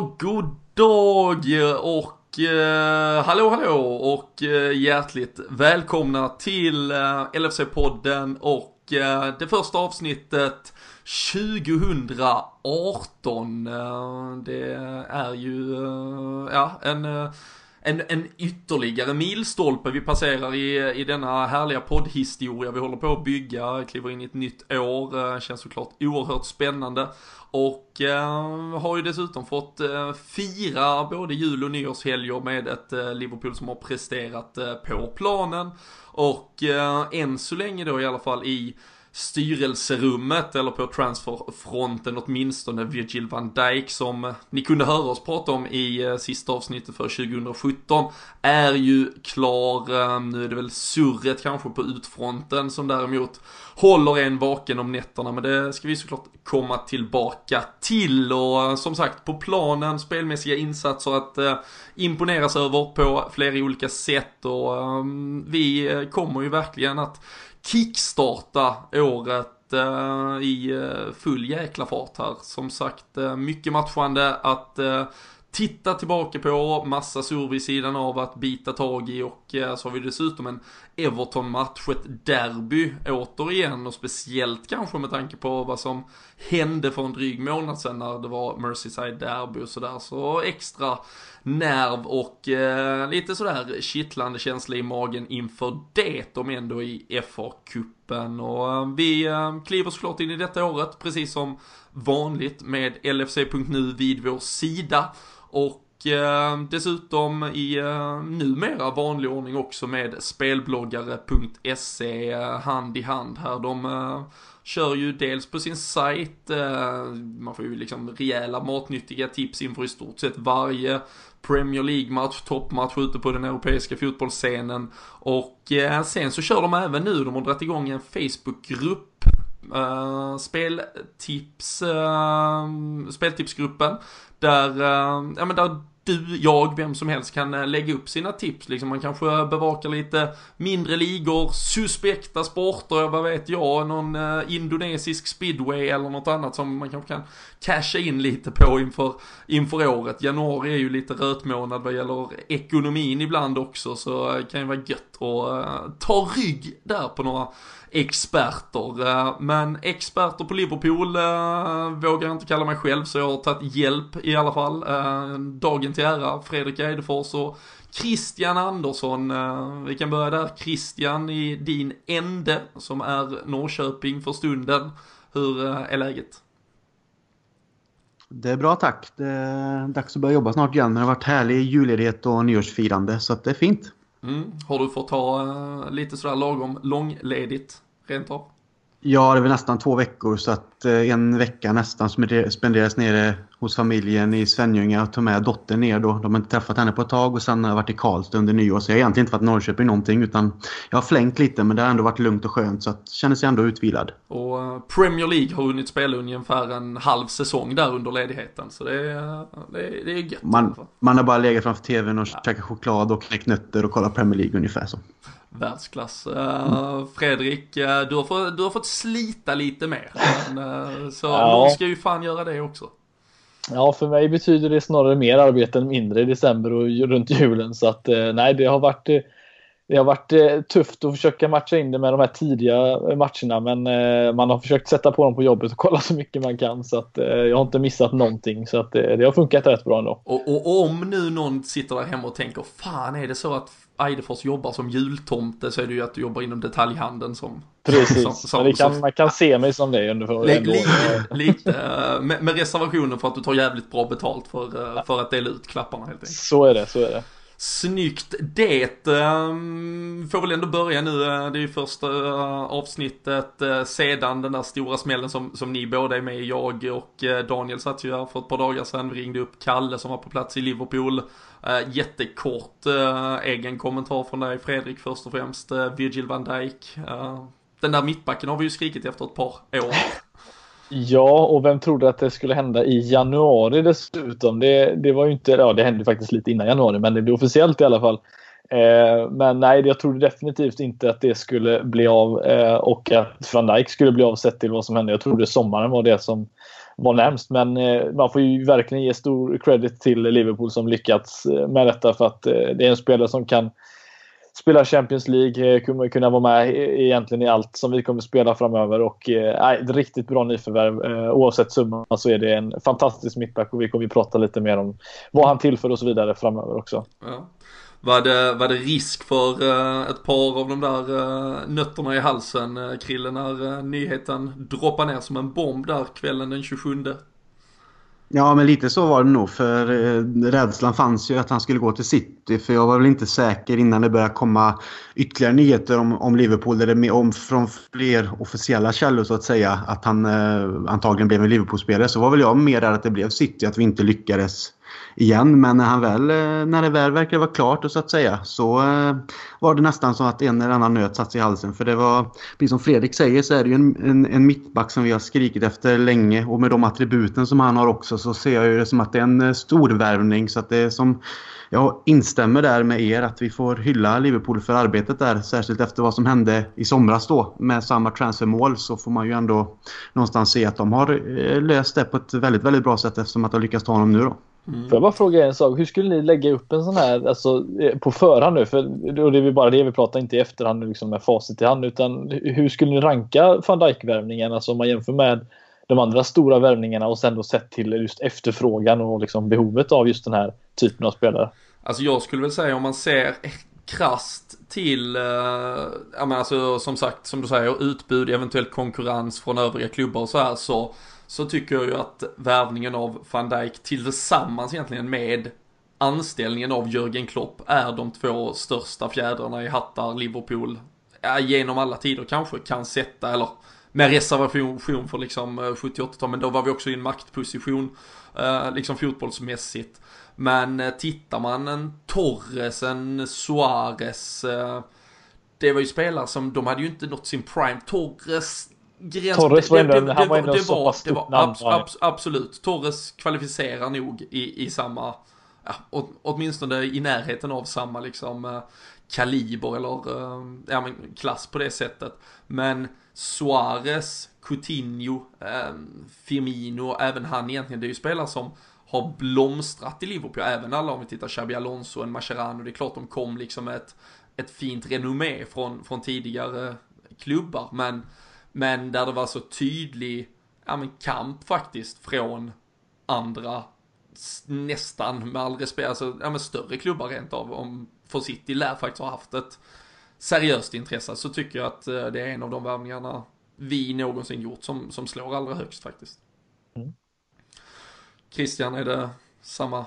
dag, god dag och eh, hallå hallå och eh, hjärtligt välkomna till eh, LFC-podden och eh, det första avsnittet 2018. Eh, det är ju, eh, ja, en eh, en, en ytterligare milstolpe vi passerar i, i denna härliga poddhistoria vi håller på att bygga, kliver in i ett nytt år, eh, känns såklart oerhört spännande. Och eh, har ju dessutom fått eh, fira både jul och nyårshelger med ett eh, Liverpool som har presterat eh, på planen. Och eh, än så länge då i alla fall i styrelserummet eller på transferfronten åtminstone Virgil van Dijk som ni kunde höra oss prata om i eh, sista avsnittet för 2017 är ju klar. Eh, nu är det väl surret kanske på utfronten som däremot håller en vaken om nätterna men det ska vi såklart komma tillbaka till och eh, som sagt på planen spelmässiga insatser att eh, imponeras över på flera olika sätt och eh, vi kommer ju verkligen att kickstarta året eh, i eh, full jäkla fart här. Som sagt, eh, mycket matchande att eh, titta tillbaka på, massa sur vid sidan av att bita tag i och eh, så har vi dessutom en Everton-match, ett derby återigen och speciellt kanske med tanke på vad som hände för en dryg månad sedan när det var Merseyside-derby och sådär. Så extra nerv och eh, lite sådär kittlande känsla i magen inför det, om ändå i FA-cupen. Och eh, vi eh, kliver såklart in i detta året, precis som vanligt med LFC.nu vid vår sida. Och och dessutom i eh, numera vanlig ordning också med spelbloggare.se eh, hand i hand här. De eh, kör ju dels på sin sajt, man får ju liksom rejäla matnyttiga tips inför i stort sett varje Premier League-match, toppmatch ute på den europeiska fotbollsscenen. Och eh, sen så kör de även nu, de har dragit igång en Facebookgrupp Uh, speltips, uh, speltipsgruppen där, uh, ja men där du, jag, vem som helst kan eh, lägga upp sina tips. Liksom man kanske bevakar lite mindre ligor, suspekta sporter, vad vet jag, någon eh, indonesisk speedway eller något annat som man kanske kan casha in lite på inför, inför året. Januari är ju lite rötmånad vad gäller ekonomin ibland också, så det kan ju vara gött och eh, uh, ta rygg där på några experter. Eh, men experter på Liverpool eh, vågar jag inte kalla mig själv så jag har tagit hjälp i alla fall. Dagen till ära, Fredrik Eidefors och Christian Andersson. Vi kan börja där. Christian i din ände som är Norrköping för stunden. Hur är läget? Det är bra tack. Det är dags att börja jobba snart igen. Det har varit härlig julledighet och nyårsfirande så det är fint. Mm. Har du fått ta uh, lite sådär lagom långledigt rent av? Ja, det är väl nästan två veckor så att uh, en vecka nästan spenderas nere hos familjen i Svenljunga och tog med dottern ner då. De har inte träffat henne på ett tag och sen har jag varit i Karlstad under nyår så jag har egentligen inte varit i Norrköping någonting utan jag har flängt lite men det har ändå varit lugnt och skönt så att känner sig ändå utvilad. Och eh, Premier League har hunnit spela ungefär en halv säsong där under ledigheten så det är, det är, det är gött. Man, man har bara legat framför tvn och ja. käkat choklad och knäckt nötter och kollat Premier League ungefär så världsklass. Uh, Fredrik, uh, du, har fått, du har fått slita lite mer. Men, uh, så ja. någon ska ju fan göra det också. Ja, för mig betyder det snarare mer arbete än mindre i december och runt julen. Så att eh, nej, det har varit eh, det har varit eh, tufft att försöka matcha in det med de här tidiga matcherna men man har försökt sätta på dem på jobbet och kolla så mycket man kan så att jag har inte missat någonting så att det har funkat rätt bra ändå. Och, och om nu någon sitter där hemma och tänker fan är det så att Eidefors jobbar som jultomte så är det ju att du jobbar inom detaljhandeln som... Precis, som, som, kan, som, man kan se mig som det ungefär. Li, lite, lite med, med, reservationen för att du tar jävligt bra betalt för, eh, för att dela ut klapparna helt enkelt. Så är det, så är det. Snyggt det. Ehm, får väl ändå börja nu. Eh, det är ju första eh, avsnittet eh, sedan den där stora smällen som, som ni båda är med i. Jag och Daniel satt ju här för ett par dagar sedan. Vi ringde upp Kalle som var på plats i Liverpool. Jättekort egen kommentar från dig Fredrik först och främst. Virgil van Dijk. Den där mittbacken har vi ju skrikit efter ett par år. Ja, och vem trodde att det skulle hända i januari dessutom? Det, det var ju inte, ja det hände faktiskt lite innan januari, men det blev officiellt i alla fall. Eh, men nej, jag trodde definitivt inte att det skulle bli av eh, och att van Dijk skulle bli av sett till vad som hände. Jag trodde sommaren var det som var närmst. Men eh, man får ju verkligen ge stor credit till Liverpool som lyckats eh, med detta för att eh, det är en spelare som kan spela Champions League, eh, kommer kunna vara med egentligen i allt som vi kommer spela framöver och eh, ett riktigt bra nyförvärv. Eh, oavsett summa så är det en fantastisk mittback och vi kommer prata lite mer om vad han tillför och så vidare framöver också. Ja. Var det, var det risk för eh, ett par av de där eh, nötterna i halsen, eh, Krille, när eh, nyheten droppade ner som en bomb där kvällen den 27? Ja, men lite så var det nog. För eh, rädslan fanns ju att han skulle gå till City. För jag var väl inte säker innan det började komma ytterligare nyheter om, om Liverpool. Där det om, från fler officiella källor så att säga. Att han eh, antagligen blev en Liverpool-spelare. Så var väl jag mer rädd att det blev City. Att vi inte lyckades igen. Men när, han väl, eh, när det väl verkade vara klart och så att säga så eh, var det nästan så att en eller annan nöt satt i halsen. För det var, precis som Fredrik säger, så är det ju en, en, en mittback som vi har skrikit efter länge. Och med de attributen som han har också så ser jag det som att det är en eh, stor värvning. Så att det är som jag instämmer där med er att vi får hylla Liverpool för arbetet där. Särskilt efter vad som hände i somras då med samma transfermål så får man ju ändå någonstans se att de har löst det på ett väldigt, väldigt bra sätt eftersom att de lyckats ta honom nu då. Mm. Får jag bara fråga en sak? Hur skulle ni lägga upp en sån här alltså, eh, på förhand nu? För och det är bara det vi pratar, inte i efterhand liksom med facit i hand. Utan hur skulle ni ranka van Dijk-värvningen? Alltså om man jämför med de andra stora värvningarna och sen då sett till just efterfrågan och liksom behovet av just den här typen av spelare. Alltså jag skulle väl säga om man ser krast till, uh, ja men alltså som sagt, som du säger, utbud, eventuellt konkurrens från övriga klubbar och så här så så tycker jag ju att värvningen av van Dijk tillsammans egentligen med anställningen av Jörgen Klopp är de två största fjädrarna i hattar Liverpool ja, genom alla tider kanske kan sätta, eller med reservation för liksom eh, 78-tal, men då var vi också i en maktposition, eh, liksom fotbollsmässigt. Men eh, tittar man en Torres, en Suarez, det var ju spelare som, de hade ju inte nått sin prime. Torres gräns... Torres var ändå, det, det, han var ändå det, så pass det var, namn, abs, abs, Absolut, Torres kvalificerar nog i, i samma, ja, åtminstone i närheten av samma liksom eh, kaliber eller eh, ja, men klass på det sättet. Men Suarez, Coutinho, eh, Firmino, även han egentligen, det är ju spelare som har blomstrat i Liverpool, även alla om vi tittar Xabi Alonso, en Mascherano, det är klart de kom liksom ett, ett fint renommé från, från tidigare klubbar, men men där det var så tydlig, ja men kamp faktiskt från andra, nästan med all respekt, alltså ja men större klubbar rent av. Om, för City lär faktiskt ha haft ett seriöst intresse så tycker jag att eh, det är en av de värvningarna vi någonsin gjort som, som slår allra högst faktiskt. Mm. Christian, är det samma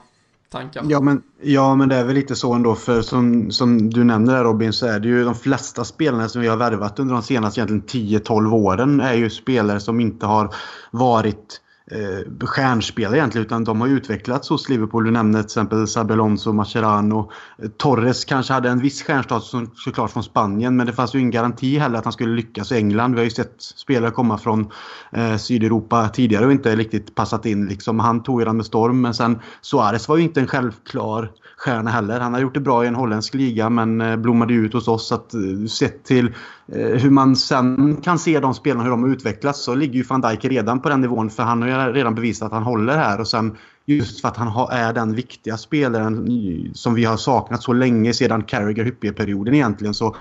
tankar. Ja men, ja, men det är väl lite så ändå. För som, som du nämner där Robin så är det ju de flesta spelarna som vi har värvat under de senaste 10-12 åren är ju spelare som inte har varit eh, stjärnspelare egentligen utan de har utvecklats hos Liverpool. Du nämnde till exempel Sabelonso, Mascherano. Eh, Torres kanske hade en viss stjärnstatus såklart från Spanien men det fanns ju ingen garanti heller att han skulle lyckas i England. Vi har ju sett spelare komma från eh, Sydeuropa tidigare och inte riktigt passat in. Liksom. Han tog ju den med storm men sen Suarez var ju inte en självklar stjärna heller. Han har gjort det bra i en holländsk liga men eh, blommade ut hos oss. Att, eh, sett till eh, hur man sen kan se de spelarna, hur de har utvecklats så ligger ju van Dijk redan på den nivån för han har ju redan bevisat att han håller här och sen just för att han är den viktiga spelaren som vi har saknat så länge sedan Carragher-Hyppie-perioden egentligen så,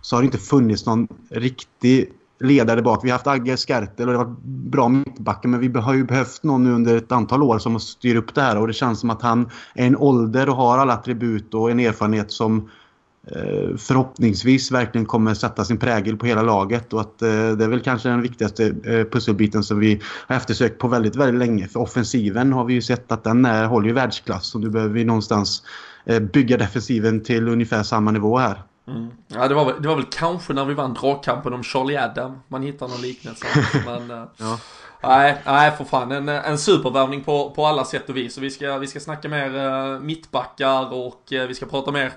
så har det inte funnits någon riktig ledare bak. Vi har haft Agge Skertel och det har varit bra mittbackar men vi har ju behövt någon nu under ett antal år som styr upp det här och det känns som att han är en ålder och har alla attribut och en erfarenhet som eh, förhoppningsvis verkligen kommer sätta sin prägel på hela laget och att eh, det är väl kanske den viktigaste eh, pusselbiten som vi har eftersökt på väldigt, väldigt länge. För offensiven har vi ju sett att den är, håller ju världsklass och nu behöver vi någonstans bygga defensiven till ungefär samma nivå här. Mm. Ja, det var, väl, det var väl kanske när vi vann dragkampen om Charlie Adam man hittar någon liknelse. Men, eh, ja. Nej, nej för fan. En, en supervärvning på, på alla sätt och vis. Och vi ska, vi ska snacka mer uh, mittbackar och uh, vi ska prata mer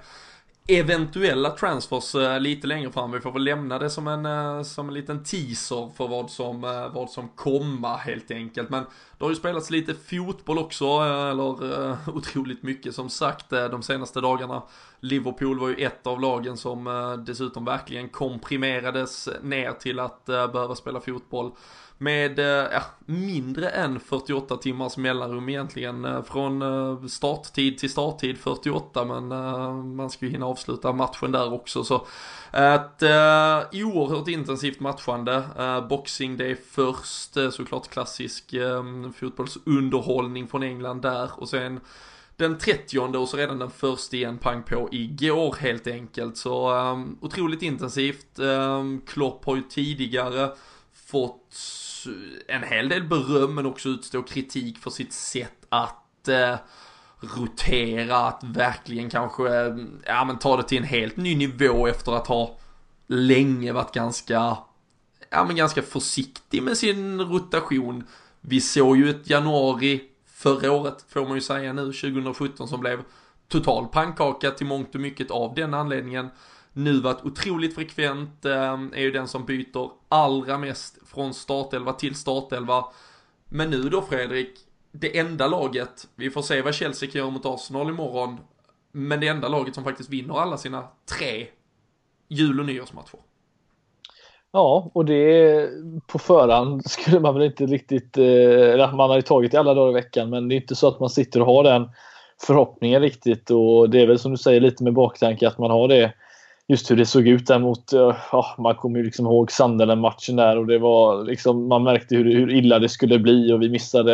eventuella transfers eh, lite längre fram. Vi får väl lämna det som en, eh, som en liten teaser för vad som, eh, vad som komma helt enkelt. Men det har ju spelats lite fotboll också, eller otroligt mycket som sagt de senaste dagarna. Liverpool var ju ett av lagen som dessutom verkligen komprimerades ner till att behöva spela fotboll med eh, ja, mindre än 48 timmars mellanrum egentligen. Eh, från eh, starttid till starttid 48 men man ska ju hinna avsluta matchen där också. Så ett eh, oerhört intensivt matchande. Eh, boxing Day först, eh, såklart klassisk eh, fotbollsunderhållning från England där och sen den 30 och så redan den första igen pang på igår helt enkelt. Så um, otroligt intensivt. Um, Klopp har ju tidigare fått en hel del beröm men också utstå kritik för sitt sätt att eh, rotera, att verkligen kanske, ja men ta det till en helt ny nivå efter att ha länge varit ganska, ja men ganska försiktig med sin rotation. Vi såg ju ett januari förra året, får man ju säga nu, 2017 som blev total pannkaka till mångt och mycket av den anledningen. Nu varit otroligt frekvent, ehm, är ju den som byter allra mest från startelva till startelva. Men nu då Fredrik, det enda laget, vi får se vad Chelsea kan göra mot Arsenal imorgon, men det enda laget som faktiskt vinner alla sina tre jul och nyårsmatcher. Ja, och det på förhand skulle man väl inte riktigt, eh, man har ju tagit i alla dagar i veckan, men det är inte så att man sitter och har den förhoppningen riktigt och det är väl som du säger lite med baktanke att man har det just hur det såg ut där mot, eh, ja, man kommer ju liksom ihåg Sandelen-matchen där och det var liksom, man märkte hur, hur illa det skulle bli och vi missade,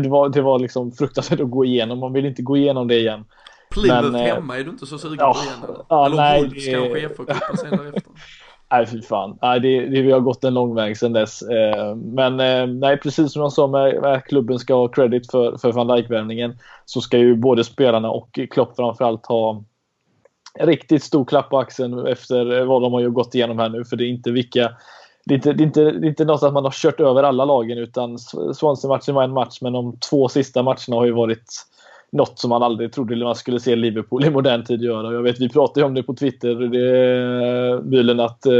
det var, det var liksom fruktansvärt att gå igenom, man vill inte gå igenom det igen. Plymouth men, eh, hemma är du inte så sugen ja, på igen? Ja, Eller nej, Wolves kanske är FA-cupen? Nej, fy fan. Nej, det, det, vi har gått en lång väg sedan dess. Eh, men nej, precis som jag sa med, med klubben ska ha credit för, för van Dijk-värvningen så ska ju både spelarna och Klopp framförallt ha riktigt stor klapp på axeln efter vad de har gått igenom här nu. För det är inte vilka det är, inte, det, är inte, det är inte något att man har kört över alla lagen utan Swansea-matchen var en match men de två sista matcherna har ju varit något som man aldrig trodde man skulle se Liverpool i modern tid göra. Jag vet, vi pratade ju om det på Twitter, det, Bylen, att eh,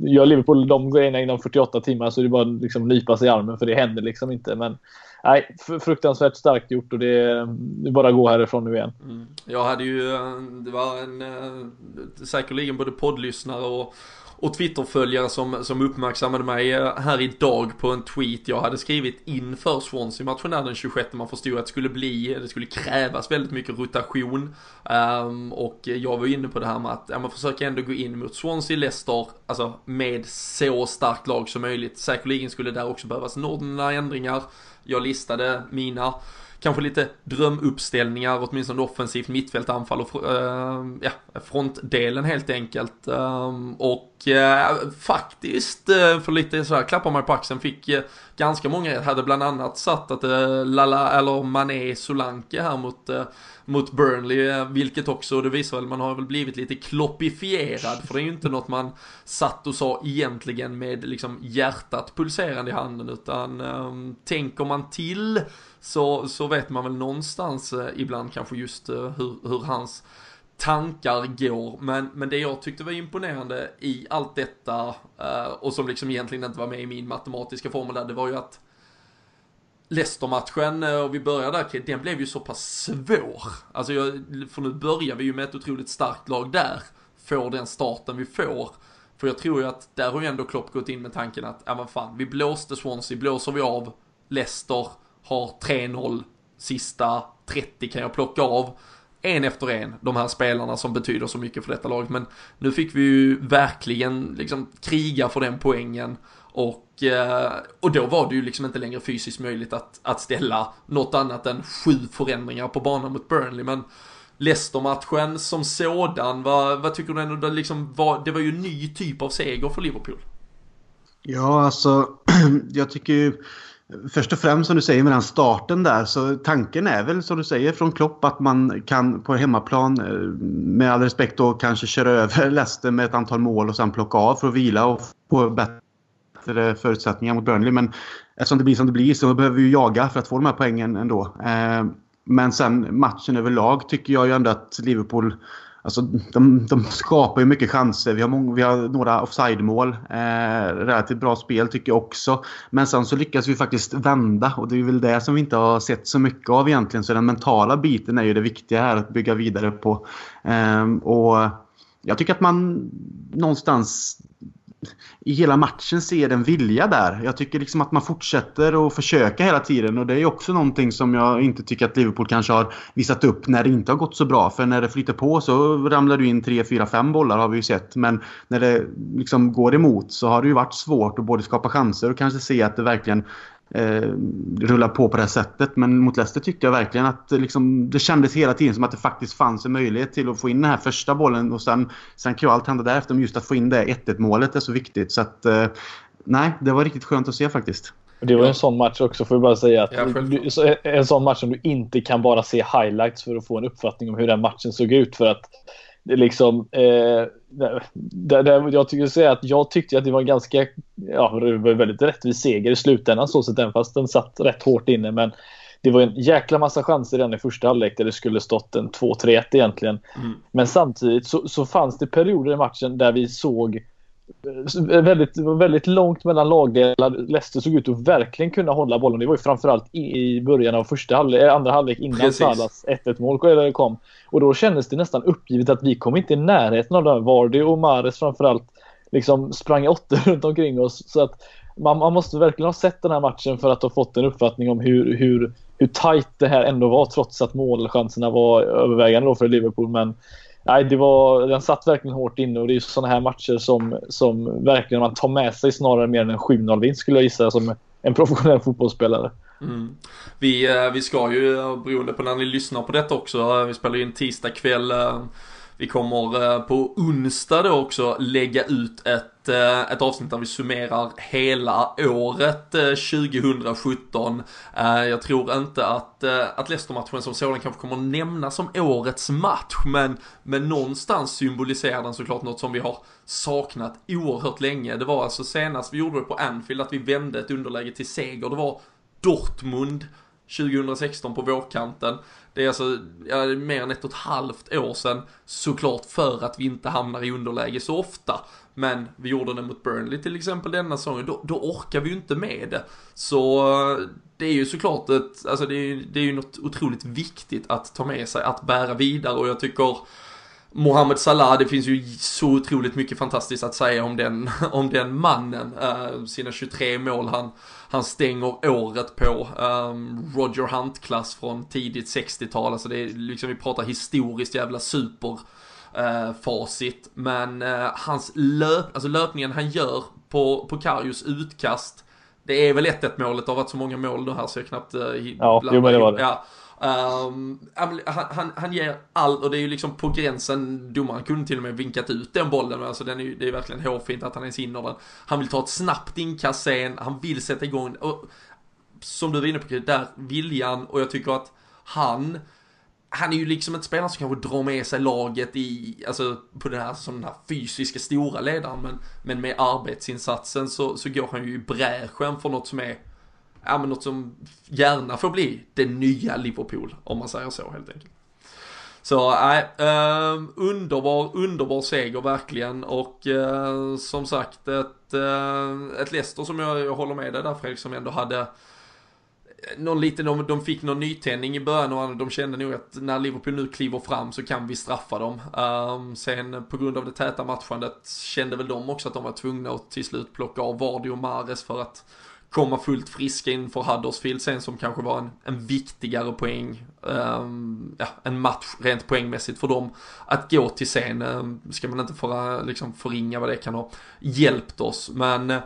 gör Liverpool de grejerna inom 48 timmar så är det bara liksom nypa sig i armen för det händer liksom inte. Men nej, fruktansvärt starkt gjort och det är, det är bara att gå härifrån nu igen. Mm. Jag hade ju, eh, det var en, eh, säkerligen både poddlyssnare och och Twitterföljare som, som uppmärksammade mig eh, här idag på en tweet jag hade skrivit inför Swansea-matchen där den 26. Man förstod att det skulle bli, det skulle krävas väldigt mycket rotation. Um, och jag var inne på det här med att ja, man försöker ändå gå in mot Swansea-Leicester, alltså med så starkt lag som möjligt. Säkerligen skulle där också behövas några ändringar. Jag listade mina kanske lite drömuppställningar, åtminstone offensivt mittfält, anfall och uh, ja, frontdelen helt enkelt. Ehm, och uh, faktiskt, uh, för lite så här klappar man på axeln, fick ganska många hade bland annat satt att Lala, eller Mané Solanke här mot mot Burnley, vilket också, det visar väl, man har väl blivit lite kloppifierad, för det är ju inte något man satt och sa egentligen med liksom hjärtat pulserande i handen, utan um, tänker man till så, så vet man väl någonstans eh, ibland kanske just eh, hur, hur hans tankar går. Men, men det jag tyckte var imponerande i allt detta eh, och som liksom egentligen inte var med i min matematiska formel där, det var ju att Leicester-matchen, och vi börjar där, den blev ju så pass svår. Alltså, jag, för nu börjar vi ju med ett otroligt starkt lag där. Får den starten vi får. För jag tror ju att där har ju ändå Klopp gått in med tanken att, ja men fan, vi blåste Swansea, blåser vi av Leicester, har 3-0, sista 30 kan jag plocka av en efter en, de här spelarna som betyder så mycket för detta laget. Men nu fick vi ju verkligen liksom kriga för den poängen. Och, eh, och då var det ju liksom inte längre fysiskt möjligt att, att ställa något annat än sju förändringar på banan mot Burnley. Men Leicester-matchen som sådan, vad, vad tycker du ändå, det, liksom var, det var ju en ny typ av seger för Liverpool? Ja, alltså jag tycker ju Först och främst som du säger med den starten där så tanken är väl som du säger från Klopp att man kan på hemmaplan eh, med all respekt då kanske köra över Leicester med ett antal mål och sen plocka av för att vila och få bättre förutsättningar mot Burnley. Men eftersom det blir som det blir så behöver vi jaga för att få de här poängen ändå. Eh, men sen matchen överlag tycker jag ju ändå att Liverpool Alltså, de, de skapar ju mycket chanser. Vi har, många, vi har några offside-mål. Eh, relativt bra spel tycker jag också. Men sen så lyckas vi faktiskt vända och det är väl det som vi inte har sett så mycket av egentligen. Så den mentala biten är ju det viktiga här att bygga vidare på. Eh, och jag tycker att man någonstans i hela matchen ser en vilja där. Jag tycker liksom att man fortsätter att försöka hela tiden och det är också någonting som jag inte tycker att Liverpool kanske har visat upp när det inte har gått så bra. För när det flyter på så ramlar du in 3, 4, 5 bollar har vi ju sett. Men när det liksom går emot så har det ju varit svårt att både skapa chanser och kanske se att det verkligen eh, rulla på på det här sättet. Men mot Leicester tyckte jag verkligen att liksom, det kändes hela tiden som att det faktiskt fanns en möjlighet till att få in den här första bollen och sen, sen kan ju allt hända därefter. Men just att få in det 1-1 målet är så viktigt. Så att, eh, nej, det var riktigt skönt att se faktiskt. Det var en sån match också får jag bara säga. Att en sån match som du inte kan bara se highlights för att få en uppfattning om hur den matchen såg ut. För att det är liksom, eh, där, där, jag tycker säga att jag tyckte att det var en ganska, ja, det var väldigt rättvis seger i slutändan så sett, även fast den satt rätt hårt inne. Men det var en jäkla massa chanser redan i första halvlek där det skulle stått en 2-3-1 egentligen. Mm. Men samtidigt så, så fanns det perioder i matchen där vi såg väldigt, väldigt långt mellan lagdelar. Leicester såg ut att verkligen kunna hålla bollen. Det var ju framförallt i början av första halvlek, eh, andra halvlek innan Salas 1-1 mål kom. Och då kändes det nästan uppgivet att vi kom inte i närheten av det. Vardy och Mares framförallt liksom sprang åttor runt omkring oss. Så att man, man, måste verkligen ha sett den här matchen för att ha fått en uppfattning om hur, hur, hur tajt det här ändå var trots att målchanserna var övervägande då för Liverpool. Men nej, det var, den satt verkligen hårt inne och det är sådana här matcher som, som verkligen man tar med sig snarare mer än en 7-0 vinst skulle jag gissa som en professionell fotbollsspelare. Mm. Vi, eh, vi ska ju, eh, beroende på när ni lyssnar på detta också, eh, vi spelar ju in tisdag kväll vi kommer eh, på onsdag då också lägga ut ett, eh, ett avsnitt där vi summerar hela året eh, 2017. Jag tror inte att, att Leicester-matchen som sådan kanske kommer nämnas som årets match, men, men någonstans symboliserar den såklart något som vi har saknat oerhört länge. Det var alltså senast vi gjorde det på Anfield att vi vände ett underläge till seger. Det var Dortmund 2016 på vårkanten. Det är alltså ja, mer än ett och ett halvt år sedan. Såklart för att vi inte hamnar i underläge så ofta. Men vi gjorde det mot Burnley till exempel denna säsongen. Då, då orkar vi ju inte med det. Så det är ju såklart ett, alltså det är, det är ju något otroligt viktigt att ta med sig, att bära vidare och jag tycker Mohamed Salah, det finns ju så otroligt mycket fantastiskt att säga om den, om den mannen. Uh, sina 23 mål han, han stänger året på. Um, Roger Hunt-klass från tidigt 60-tal, alltså det är liksom, vi pratar historiskt jävla super. Uh, facit, men uh, hans löp, alltså löpningen han gör på, på Karius utkast, det är väl 1-1 målet, det har varit så många mål nu här så jag knappt... Uh, ja, jo men det var det. Ja. Um, han, han, ger allt och det är ju liksom på gränsen, domaren kunde till och med vinkat ut den bollen, alltså den är ju, det är verkligen hårfint att han ens hinner den. Han vill ta ett snabbt inkast sen, han vill sätta igång, och som du var inne på, där viljan och jag tycker att han han är ju liksom inte spelare som kanske drar med sig laget i, alltså på den här, som den här fysiska stora ledaren, men, men med arbetsinsatsen så, så går han ju i bräschen för något som är ja men något som gärna får bli det nya Liverpool, om man säger så helt enkelt. Så nej, eh, underbar, underbar seger verkligen och eh, som sagt ett, eh, ett Leicester som jag, jag håller med dig där Fredrik som ändå hade eh, någon liten, de, de fick någon nytändning i början och de kände nog att när Liverpool nu kliver fram så kan vi straffa dem. Um, sen på grund av det täta matchandet kände väl de också att de var tvungna att till slut plocka av Vardy och Mares för att komma fullt friska inför Huddersfield sen som kanske var en, en viktigare poäng, um, ja, en match rent poängmässigt för dem. Att gå till sen um, ska man inte för, liksom förringa vad det kan ha hjälpt oss, men uh,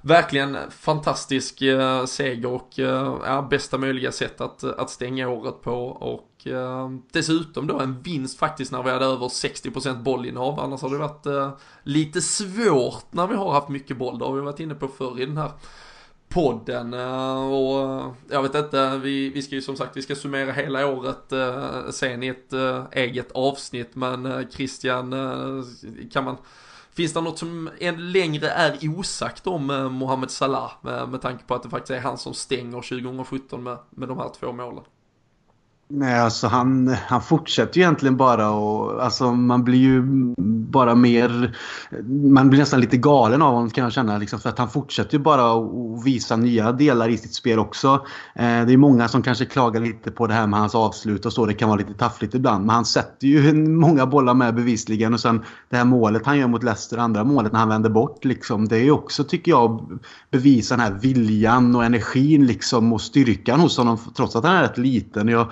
verkligen fantastisk uh, seger och uh, ja, bästa möjliga sätt att, att stänga året på och ehm, dessutom då en vinst faktiskt när vi hade över 60% bollinnehav. Annars har det varit lite svårt när vi har haft mycket boll. Det har vi varit inne på förr i den här podden eh, och eh, jag vet inte, vi, vi ska ju som sagt, vi ska summera hela året eh, sen i ett eh, eget avsnitt men Christian, kan man Finns det något som än längre är osagt om Mohamed Salah med, med tanke på att det faktiskt är han som stänger 2017 med, med de här två målen? Nej, alltså han, han fortsätter ju egentligen bara och alltså man blir ju bara mer... Man blir nästan lite galen av honom kan jag känna. Liksom, för att han fortsätter ju bara att visa nya delar i sitt spel också. Eh, det är många som kanske klagar lite på det här med hans avslut och så. Det kan vara lite taffligt ibland. Men han sätter ju många bollar med bevisligen. Och sen det här målet han gör mot Leicester, andra målet när han vänder bort. Liksom, det är ju också, tycker jag, bevisa den här viljan och energin liksom, och styrkan hos honom trots att han är rätt liten. Jag,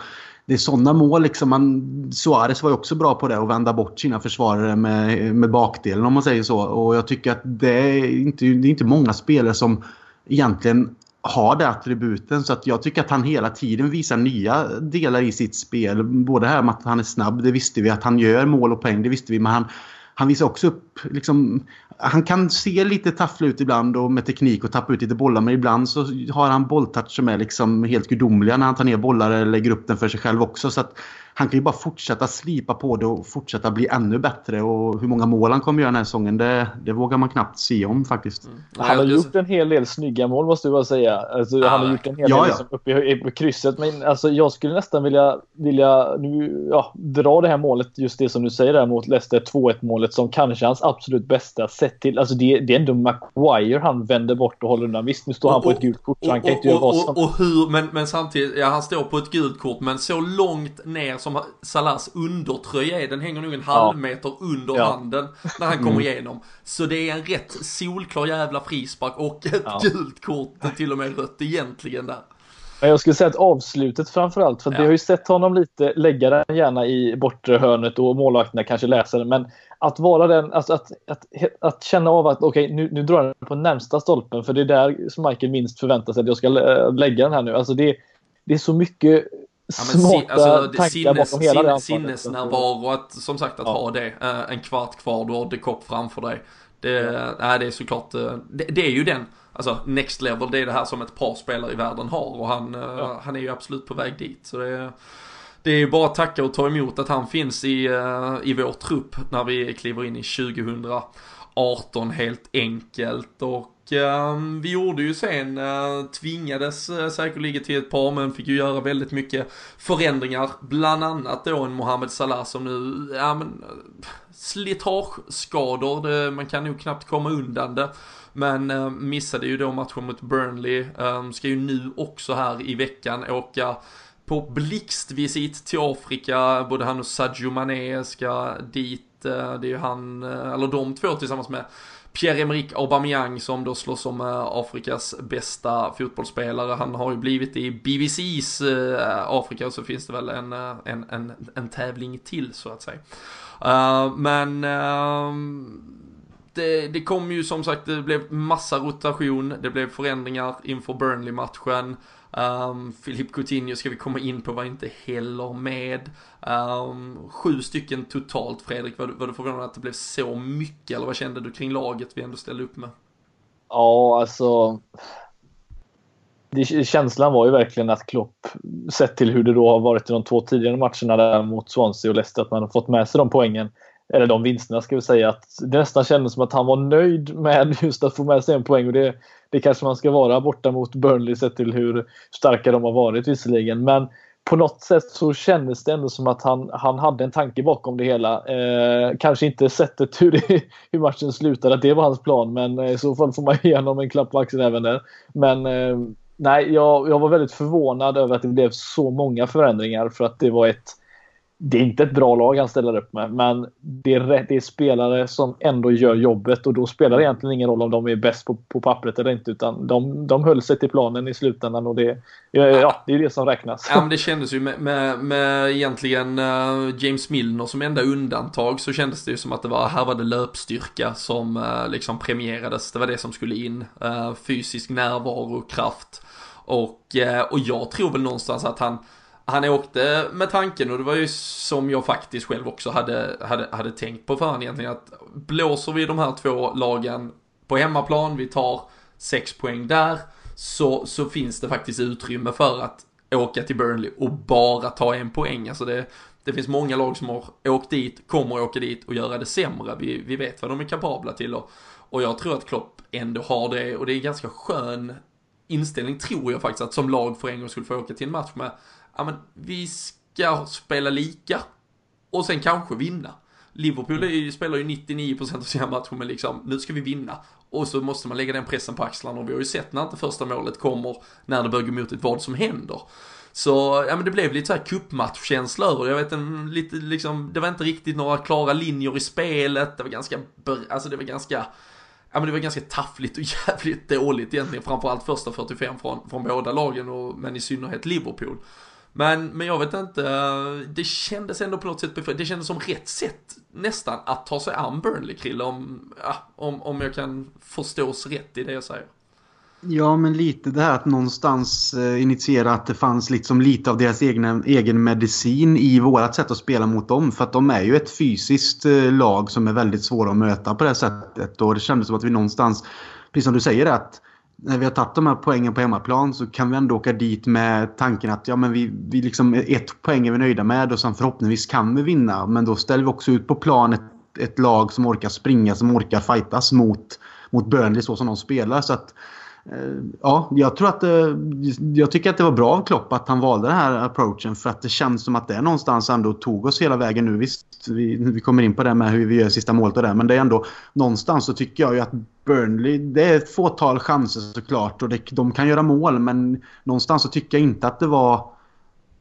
det är sådana mål. Liksom man, Suarez var ju också bra på det, att vända bort sina försvarare med, med bakdelen om man säger så. Och jag tycker att det är inte, det är inte många spelare som egentligen har det attributen. Så att jag tycker att han hela tiden visar nya delar i sitt spel. Både här med att han är snabb, det visste vi. Att han gör mål och poäng, det visste vi. Men han, han visar också upp liksom, han kan se lite tafflig ut ibland och med teknik och tappa ut lite bollar. Men ibland så har han bolltouch som är liksom helt gudomliga när han tar ner bollar eller lägger upp den för sig själv också. Så att han kan ju bara fortsätta slipa på det och fortsätta bli ännu bättre. Och hur många mål han kommer göra den här säsongen, det, det vågar man knappt se om faktiskt. Mm. Han har gjort en hel del snygga mål måste jag bara säga. Alltså, han har gjort en hel ja, del liksom, uppe i, i krysset. Men alltså, jag skulle nästan vilja, vilja nu, ja, dra det här målet, just det som du säger där mot Leicester 2-1 målet som kanske hans absolut bästa sett till. Alltså det, det är ändå Maguire han vänder bort och håller undan. Visst, nu står han på ett gult kort så han kan inte göra vad som... Och hur, men, men samtidigt, ja han står på ett gult kort men så långt ner som Salahs undertröja är. Den hänger nog en halv meter under ja. handen när han kommer mm. igenom. Så det är en rätt solklar jävla frispark och ett ja. gult kort, till och med rött egentligen där. Jag skulle säga att avslutet framförallt, för ja. vi har ju sett honom lite lägga den gärna i bortre hörnet och målvakterna kanske läser den. Men att vara den, alltså att, att, att känna av att okej, okay, nu, nu drar den på närmsta stolpen, för det är där som Michael minst förväntar sig att jag ska lägga den här nu. Alltså det, det är så mycket Ja, men smarta alltså, tankar sinnes, bakom hela det Sinnesnärvaro, att, som sagt att ja. ha det. Uh, en kvart kvar, du har de Kock framför dig. Det, ja. äh, det är såklart, uh, det, det, är ju den, alltså next level, det är det här som ett par spelare i världen har och han, ja. han är ju absolut på väg dit. Så det, det är ju bara att tacka och ta emot att han finns i, i vår trupp när vi kliver in i 2018 helt enkelt. Och Ehm, vi gjorde ju sen, eh, tvingades eh, säkerligen till ett par men fick ju göra väldigt mycket förändringar. Bland annat då en Mohamed Salah som nu, ja men, eh, slitageskador, det, man kan nog knappt komma undan det. Men missade ju då matchen mot Burnley, ehm, ska ju nu också här i veckan åka på blixtvisit till Afrika, både han och Sadio Mané ska dit, det är ju han, eller de två tillsammans med Pierre-Emerick Aubameyang som då slåss som eh, Afrikas bästa fotbollsspelare. Han har ju blivit i BBCs eh, Afrika och så finns det väl en, eh, en, en, en tävling till så att säga. men ehm, det, det kom ju som sagt, det blev massa rotation, det blev förändringar inför Burnley-matchen. Um, Philippe Coutinho ska vi komma in på var inte heller med. Um, sju stycken totalt Fredrik, var, var du förvånad att det blev så mycket eller vad kände du kring laget vi ändå ställde upp med? Ja, alltså. Det, känslan var ju verkligen att Klopp, sett till hur det då har varit i de två tidigare matcherna där mot Swansea och Leicester, att man har fått med sig de poängen eller de vinsterna ska vi säga, att det nästan kändes som att han var nöjd med just att få med sig en poäng och det, det kanske man ska vara borta mot Burnley sett till hur starka de har varit visserligen. Men på något sätt så kändes det ändå som att han, han hade en tanke bakom det hela. Eh, kanske inte sättet hur, det, hur matchen slutade, att det var hans plan, men eh, i så fall får man ge honom en klapp på axeln även där. Men eh, nej, jag, jag var väldigt förvånad över att det blev så många förändringar för att det var ett det är inte ett bra lag han ställer upp med, men det är, rätt, det är spelare som ändå gör jobbet och då spelar det egentligen ingen roll om de är bäst på, på pappret eller inte, utan de, de höll sig till planen i slutändan och det, ja, det är det som räknas. Ja, men det kändes ju med, med, med egentligen uh, James Milner som enda undantag så kändes det ju som att det var, här var det löpstyrka som uh, liksom premierades, det var det som skulle in, uh, fysisk närvaro, kraft och, och jag tror väl någonstans att han han åkte med tanken och det var ju som jag faktiskt själv också hade, hade, hade tänkt på förhand egentligen att blåser vi de här två lagen på hemmaplan, vi tar sex poäng där, så, så finns det faktiskt utrymme för att åka till Burnley och bara ta en poäng. Alltså det, det finns många lag som har åkt dit, kommer åka dit och göra det sämre. Vi, vi vet vad de är kapabla till och, och jag tror att Klopp ändå har det och det är en ganska skön inställning tror jag faktiskt att som lag för en gång skulle få åka till en match med ja men vi ska spela lika och sen kanske vinna. Liverpool är ju, spelar ju 99% av sina matcher med liksom, nu ska vi vinna. Och så måste man lägga den pressen på axlarna och vi har ju sett när inte första målet kommer, när det börjar gå emot ett vad som händer. Så, ja men det blev lite så här cupmatchkänsla över Jag vet en, lite liksom, det var inte riktigt några klara linjer i spelet. Det var ganska, alltså det var ganska, ja men det var ganska taffligt och jävligt dåligt egentligen. Framförallt första 45 från, från båda lagen och, men i synnerhet Liverpool. Men, men jag vet inte, det kändes ändå på något sätt. Det kändes som rätt sätt nästan att ta sig an Burnley, Krille, om, om, om jag kan förstås rätt i det jag säger. Ja, men lite det här att någonstans eh, initiera att det fanns liksom lite av deras egna, egen medicin i vårat sätt att spela mot dem. För att de är ju ett fysiskt eh, lag som är väldigt svåra att möta på det här sättet. Och det kändes som att vi någonstans, precis som du säger, att när vi har tagit de här poängen på hemmaplan så kan vi ändå åka dit med tanken att ja, men vi, vi liksom, ett poäng är vi nöjda med och sen förhoppningsvis kan vi vinna. Men då ställer vi också ut på plan ett, ett lag som orkar springa, som orkar fightas mot, mot Burnley så som de spelar. Så att eh, ja, jag tror att eh, Jag tycker att det var bra av Klopp att han valde den här approachen för att det känns som att det någonstans ändå tog oss hela vägen nu. Visst, vi, vi kommer in på det med hur vi gör sista målet och det, men det är ändå någonstans så tycker jag ju att Burnley, det är ett fåtal chanser såklart och det, de kan göra mål men någonstans så tycker jag inte att det var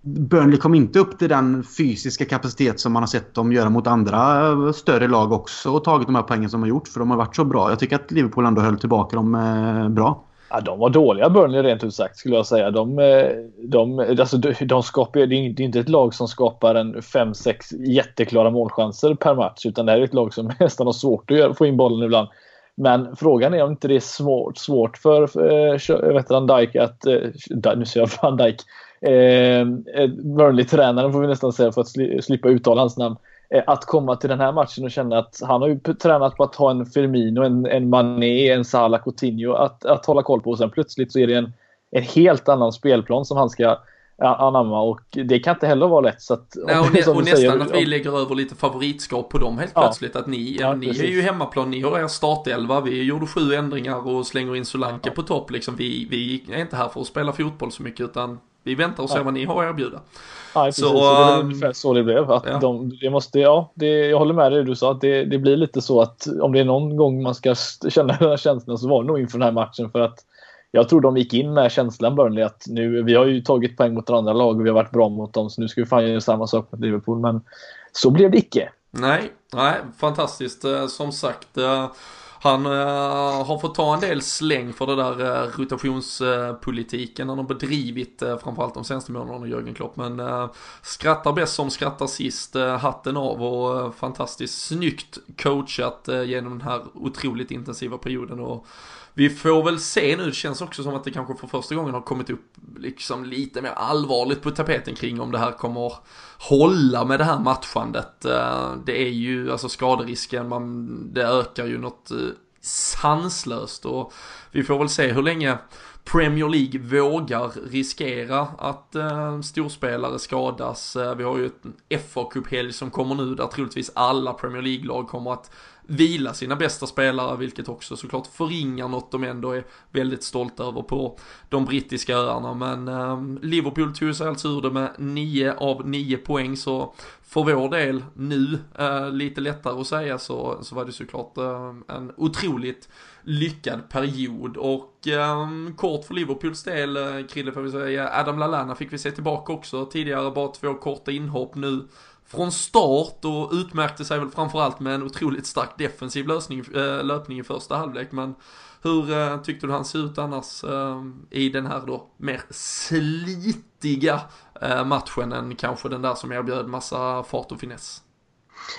Burnley kom inte upp till den fysiska kapacitet som man har sett dem göra mot andra eh, större lag också och tagit de här poängen som de har gjort för de har varit så bra. Jag tycker att Liverpool ändå höll tillbaka dem eh, bra. Ja, de var dåliga Burnley rent ut sagt skulle jag säga. De, eh, de, alltså, de, skapar, det är inte ett lag som skapar en 5-6 jätteklara målchanser per match utan det här är ett lag som nästan har svårt att få in bollen ibland. Men frågan är om inte det är svårt, svårt för eh, äh, vet Van Dijk att... Eh, nu säger jag fan Dijk. Eh, eh, Burnley-tränaren får vi nästan säga för att sli, slippa uttala hans namn. Eh, att komma till den här matchen och känna att han har ju tränat på att ha en Firmino, en, en Mané, en Salah Coutinho att, att hålla koll på. Och sen plötsligt så är det en, en helt annan spelplan som han ska anamma och det kan inte heller vara lätt. Så att, Nej, och, nä, och nästan säger, att vi lägger över lite favoritskap på dem helt ja, plötsligt. Att ni, ja, ni är ju hemmaplan, ni har er startelva, vi gjorde sju ändringar och slänger in Solanke ja. på topp. Liksom, vi, vi är inte här för att spela fotboll så mycket utan vi väntar och ser vad ni har att erbjuda. Ja, precis. Så, så det var um, ungefär så det blev. Att ja. de, det måste, ja, det, jag håller med dig du sa. Att det, det blir lite så att om det är någon gång man ska känna den här känslan så var det nog inför den här matchen. För att jag tror de gick in med känslan Burnley att nu, vi har ju tagit poäng mot andra lag och vi har varit bra mot dem så nu ska vi fan göra samma sak mot Liverpool. Men så blev det icke. Nej, nej, fantastiskt. Eh, som sagt, eh, han eh, har fått ta en del släng för det där eh, rotationspolitiken han har bedrivit eh, framförallt de senaste månaderna Jörgen Klopp. Men eh, skrattar bäst som skrattar sist, eh, hatten av och eh, fantastiskt snyggt coachat genom den här otroligt intensiva perioden. Och vi får väl se nu, det känns också som att det kanske för första gången har kommit upp liksom lite mer allvarligt på tapeten kring om det här kommer hålla med det här matchandet. Eh, det är ju, alltså skaderisken, man, det ökar ju något eh, sanslöst och vi får väl se hur länge Premier League vågar riskera att eh, storspelare skadas. Eh, vi har ju ett FA-cuphelg som kommer nu där troligtvis alla Premier League-lag kommer att vila sina bästa spelare, vilket också såklart förringar något de ändå är väldigt stolta över på de brittiska öarna. Men eh, Liverpool tog sig alltså ur det med 9 av 9 poäng, så för vår del nu, eh, lite lättare att säga, så, så var det såklart eh, en otroligt lyckad period. Och eh, kort för Liverpools del, eh, Krille får vi säga, Adam Lallana fick vi se tillbaka också tidigare, bara två korta inhopp nu från start och utmärkte sig väl framförallt med en otroligt stark defensiv lösning, eh, löpning i första halvlek. Men hur eh, tyckte du han såg ut annars eh, i den här då mer slitiga matchen än kanske den där som erbjöd massa fart och finess?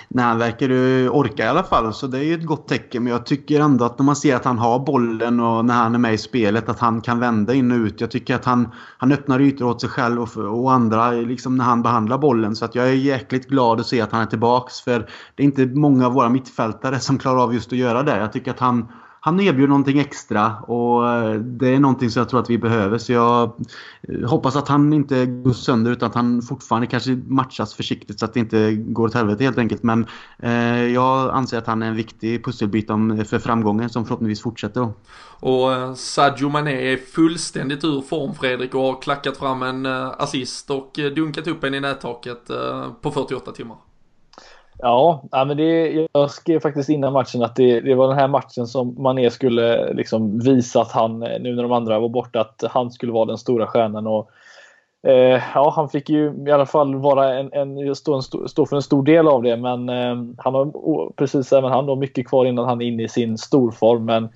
Nej, han verkar ju orka i alla fall, så det är ju ett gott tecken. Men jag tycker ändå att när man ser att han har bollen och när han är med i spelet, att han kan vända in och ut. Jag tycker att han, han öppnar ytor åt sig själv och, och andra liksom när han behandlar bollen. Så att jag är jäkligt glad att se att han är tillbaks. För det är inte många av våra mittfältare som klarar av just att göra det. Jag tycker att han, han erbjuder någonting extra och eh, det är någonting som jag tror att vi behöver. Så jag eh, hoppas att han inte går sönder utan att han fortfarande kanske matchas försiktigt så att det inte går åt helvete helt enkelt. Men eh, jag anser att han är en viktig pusselbit för framgången som förhoppningsvis fortsätter då. Och eh, Sadio Mané är fullständigt ur form Fredrik och har klackat fram en assist och dunkat upp en i nättaket på 48 timmar. Ja, men det, jag skrev faktiskt innan matchen att det, det, var den här matchen som Mané skulle liksom visa att han, eh, nu när de andra var borta, att han skulle vara den stora stjärnan. Och, eh, ja, han fick ju i alla fall vara en, en, stå, en, stå för en stor del av det, men eh, han har precis även han då mycket kvar innan han är inne i sin storform. Men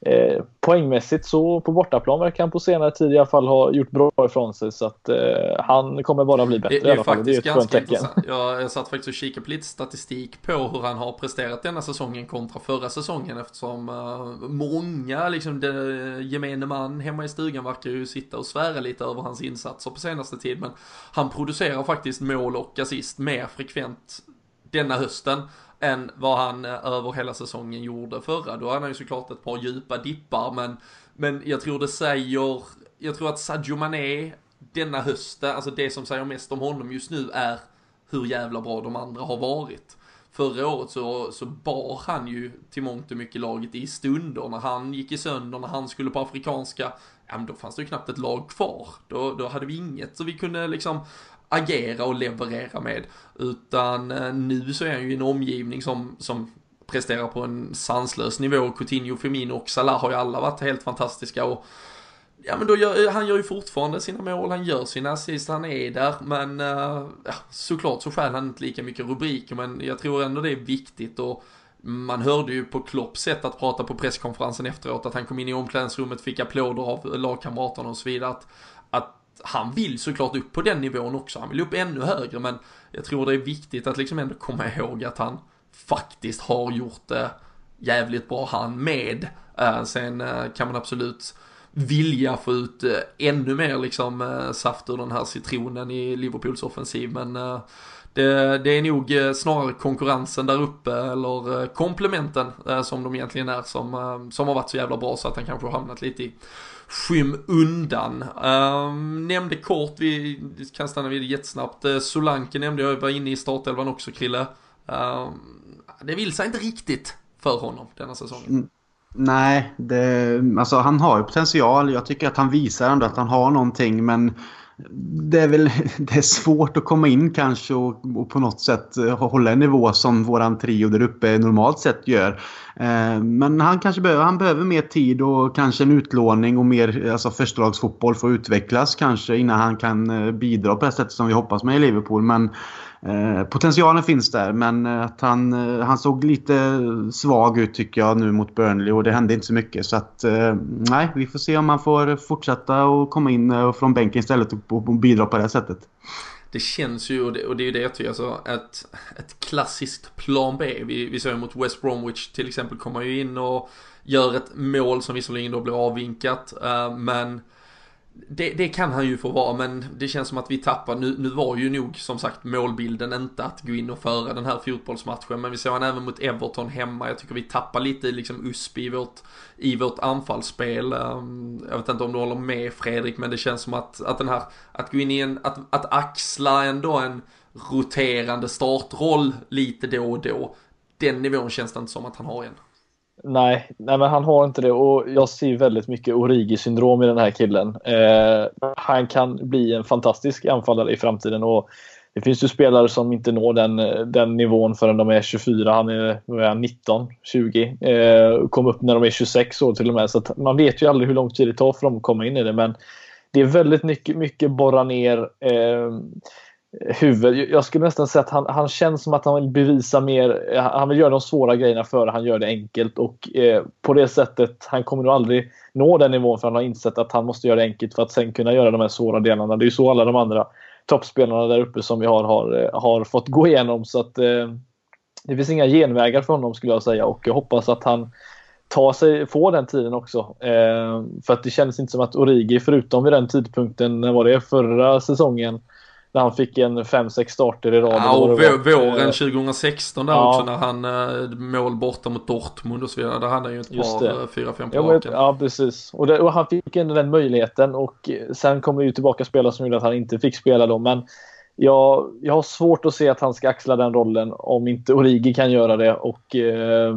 Eh, poängmässigt så på bortaplan verkar han på senare tid i alla fall ha gjort bra ifrån sig så att eh, han kommer bara bli bättre det, är fall. Faktiskt det är ganska intressant. Jag, jag satt faktiskt och kikade på lite statistik på hur han har presterat denna säsongen kontra förra säsongen eftersom uh, många, liksom det, gemene man hemma i stugan verkar ju sitta och svära lite över hans insatser på senaste tid men han producerar faktiskt mål och assist mer frekvent denna hösten än vad han eh, över hela säsongen gjorde förra. Då hade han ju såklart ett par djupa dippar men, men jag tror det säger, jag tror att Sadio Mané denna hösten, alltså det som säger mest om honom just nu är hur jävla bra de andra har varit. Förra året så, så bar han ju till mångt och mycket laget i stunder när han gick i sönder, när han skulle på afrikanska, ja men då fanns det ju knappt ett lag kvar. Då, då hade vi inget så vi kunde liksom agera och leverera med. Utan eh, nu så är han ju i en omgivning som, som presterar på en sanslös nivå. Coutinho, Firmino och Salah har ju alla varit helt fantastiska och Ja men då gör, eh, han gör ju fortfarande sina mål, han gör sina assist, han är där men eh, ja, såklart så stjäl han inte lika mycket rubriker men jag tror ändå det är viktigt och man hörde ju på Klopps sätt att prata på presskonferensen efteråt att han kom in i omklädningsrummet, fick applåder av lagkamraterna och så vidare. Att, att han vill såklart upp på den nivån också. Han vill upp ännu högre men jag tror det är viktigt att liksom ändå komma ihåg att han faktiskt har gjort det jävligt bra han med. Eh, sen eh, kan man absolut vilja få ut eh, ännu mer liksom saft ur den här citronen i Liverpools offensiv men det, det, är nog eh, snarare konkurrensen där uppe eller eh, komplementen eh, som de egentligen är som, som har varit så jävla bra så att han kanske har hamnat lite i skymundan. Um, nämnde kort, vi kan stanna vid det jättesnabbt. Solanke nämnde jag, var inne i startelvan också Krille. Um, det vill sig inte riktigt för honom denna säsongen. Mm, nej, det, alltså han har ju potential. Jag tycker att han visar ändå att han har någonting men det är väl det är svårt att komma in kanske och, och, på något sätt eh, hålla en nivå som våran trio där uppe normalt sett gör. Eh, men han kanske behöver, han behöver mer tid och kanske en utlåning och mer alltså förstalagsfotboll för att utvecklas kanske innan han kan eh, bidra på det sättet som vi hoppas med i Liverpool. Men Eh, potentialen finns där men eh, att han, eh, han såg lite svag ut tycker jag nu mot Burnley och det hände inte så mycket. Så att nej, vi får se om han får fortsätta och komma in från bänken istället och, bidra på det sättet. Det känns ju, och det, och det är ju det jag tycker, alltså ett, ett klassiskt plan B. Vi, vi ser ju mot West Bromwich till exempel kommer ju in och gör ett mål som visserligen då blir avvinkat, men det, det, kan han ju få vara, men det känns som att vi tappar. Nu, nu var ju nog som sagt målbilden inte att gå in och föra den här fotbollsmatchen, men vi såg han även mot Everton hemma. Jag tycker vi tappar lite liksom USP i vårt, i vårt anfallsspel. Ehm, jag vet inte om du håller med Fredrik, men det känns som att, att den här, att gå in i en, att, att axla ändå en roterande startroll lite då och då. Den nivån känns det inte som att han har än. Nej, nej, men han har inte det och jag ser väldigt mycket Origi-syndrom i den här killen. Eh, han kan bli en fantastisk anfallare i framtiden och det finns ju spelare som inte når den, den nivån förrän de är 24. Han är, är 19, 20. Eh, kom upp när de är 26 år till och med. Så man vet ju aldrig hur lång tid det tar för dem att komma in i det. Men det är väldigt mycket, mycket borra ner. Eh, huvud. Jag skulle nästan säga att han, han känns som att han vill bevisa mer. Han vill göra de svåra grejerna före han gör det enkelt och eh, på det sättet, han kommer nog aldrig nå den nivån för han har insett att han måste göra det enkelt för att sen kunna göra de här svåra delarna. Det är ju så alla de andra toppspelarna där uppe som vi har har, eh, har fått gå igenom så att eh, det finns inga genvägar för honom skulle jag säga och jag hoppas att han tar sig, får den tiden också. Eh, för att det kändes inte som att Origi, förutom vid den tidpunkten, när var det, förra säsongen, när han fick en 5-6 starter i rad. Ja, och våren 2016 där ja. också när han mål borta mot Dortmund och så vidare. Där hade han ju ett Just par, fyra, fem ja, men, ja, precis. Och, det, och, han fick ändå den möjligheten och sen kommer ju tillbaka spelare som gjorde att han inte fick spela då. Men jag, jag har svårt att se att han ska axla den rollen om inte Origi kan göra det. Och eh,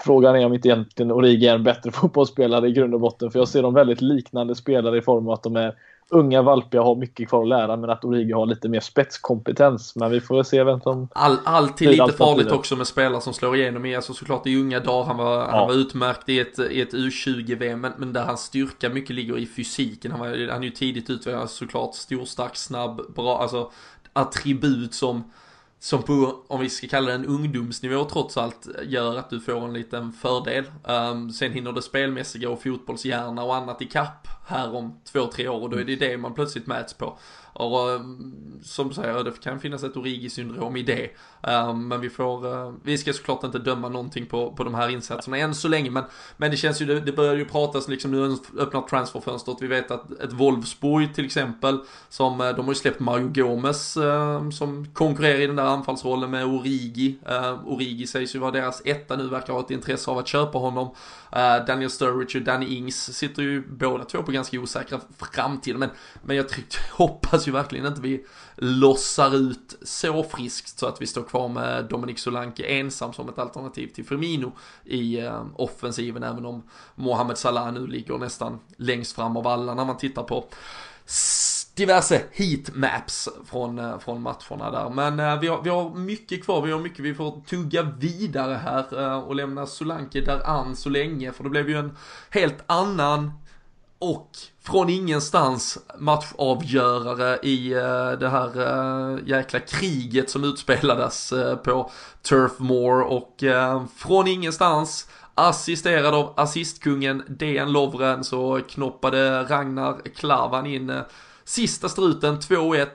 Frågan är om inte egentligen Origi är en bättre fotbollsspelare i grund och botten. För jag ser dem väldigt liknande spelare i form av att de är unga, valpiga har mycket kvar att lära men att Origi har lite mer spetskompetens. Men vi får väl se vem som... All, alltid lite farligt också med spelare som slår igenom i, alltså såklart i unga dagar, han var, ja. han var utmärkt i ett, i ett U20-VM, men, men där hans styrka mycket ligger i fysiken. Han, var, han är ju tidigt utvecklad såklart, stor, stark, snabb, bra, alltså attribut som som på, om vi ska kalla det en ungdomsnivå trots allt, gör att du får en liten fördel. Um, sen hinner det spelmässiga och fotbollshjärna och annat i kapp här om två, tre år och då är det det man plötsligt mäts på. Och ehm, som du säger, det kan finnas ett Origi-syndrom i det. Ehm, men vi får, eh, vi ska såklart inte döma någonting på, på de här insatserna än så länge. Men, men det känns ju, det, börjar ju pratas liksom, nu öppnar transferfönstret. Vi vet att ett Wolfsburg till exempel, som, eh, de har ju släppt Mario Gomes ehm, som konkurrerar i den där anfallsrollen med Origi. Origi sägs ju vara deras etta nu, verkar ha ett intresse av att köpa honom. Eh, Daniel Sturridge och Danny Ings sitter ju båda två på ganska osäkra framtid. Men, men jag tryckte, hoppas ju verkligen inte vi lossar ut så friskt så att vi står kvar med Dominic Solanke ensam som ett alternativ till Firmino i eh, offensiven. Även om Mohamed Salah nu ligger nästan längst fram av alla när man tittar på diverse heatmaps från, eh, från matcherna där. Men eh, vi, har, vi har mycket kvar, vi har mycket vi får tugga vidare här eh, och lämna Solanke där an så länge. För det blev ju en helt annan och från ingenstans matchavgörare i uh, det här uh, jäkla kriget som utspelades uh, på Turf Moor och från ingenstans assisterad av assistkungen DN Lovren så knoppade Ragnar Klavan in Sista struten 2-1.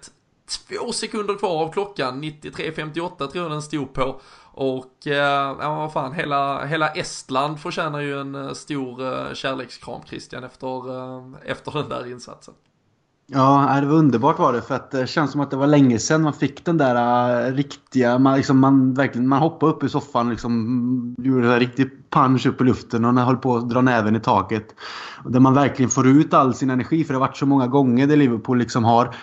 Två sekunder kvar av klockan, 93.58 tror jag den stod på. Och eh, ja, vad fan, hela, hela Estland förtjänar ju en eh, stor eh, kärlekskram Christian efter, eh, efter den där insatsen. Ja, det var underbart var det. För att det känns som att det var länge sedan man fick den där äh, riktiga... Man, liksom, man, verkligen, man hoppade upp i soffan och liksom, gjorde en riktig punch upp i luften och höll på att dra näven i taket. Där man verkligen får ut all sin energi. För det har varit så många gånger där Liverpool liksom har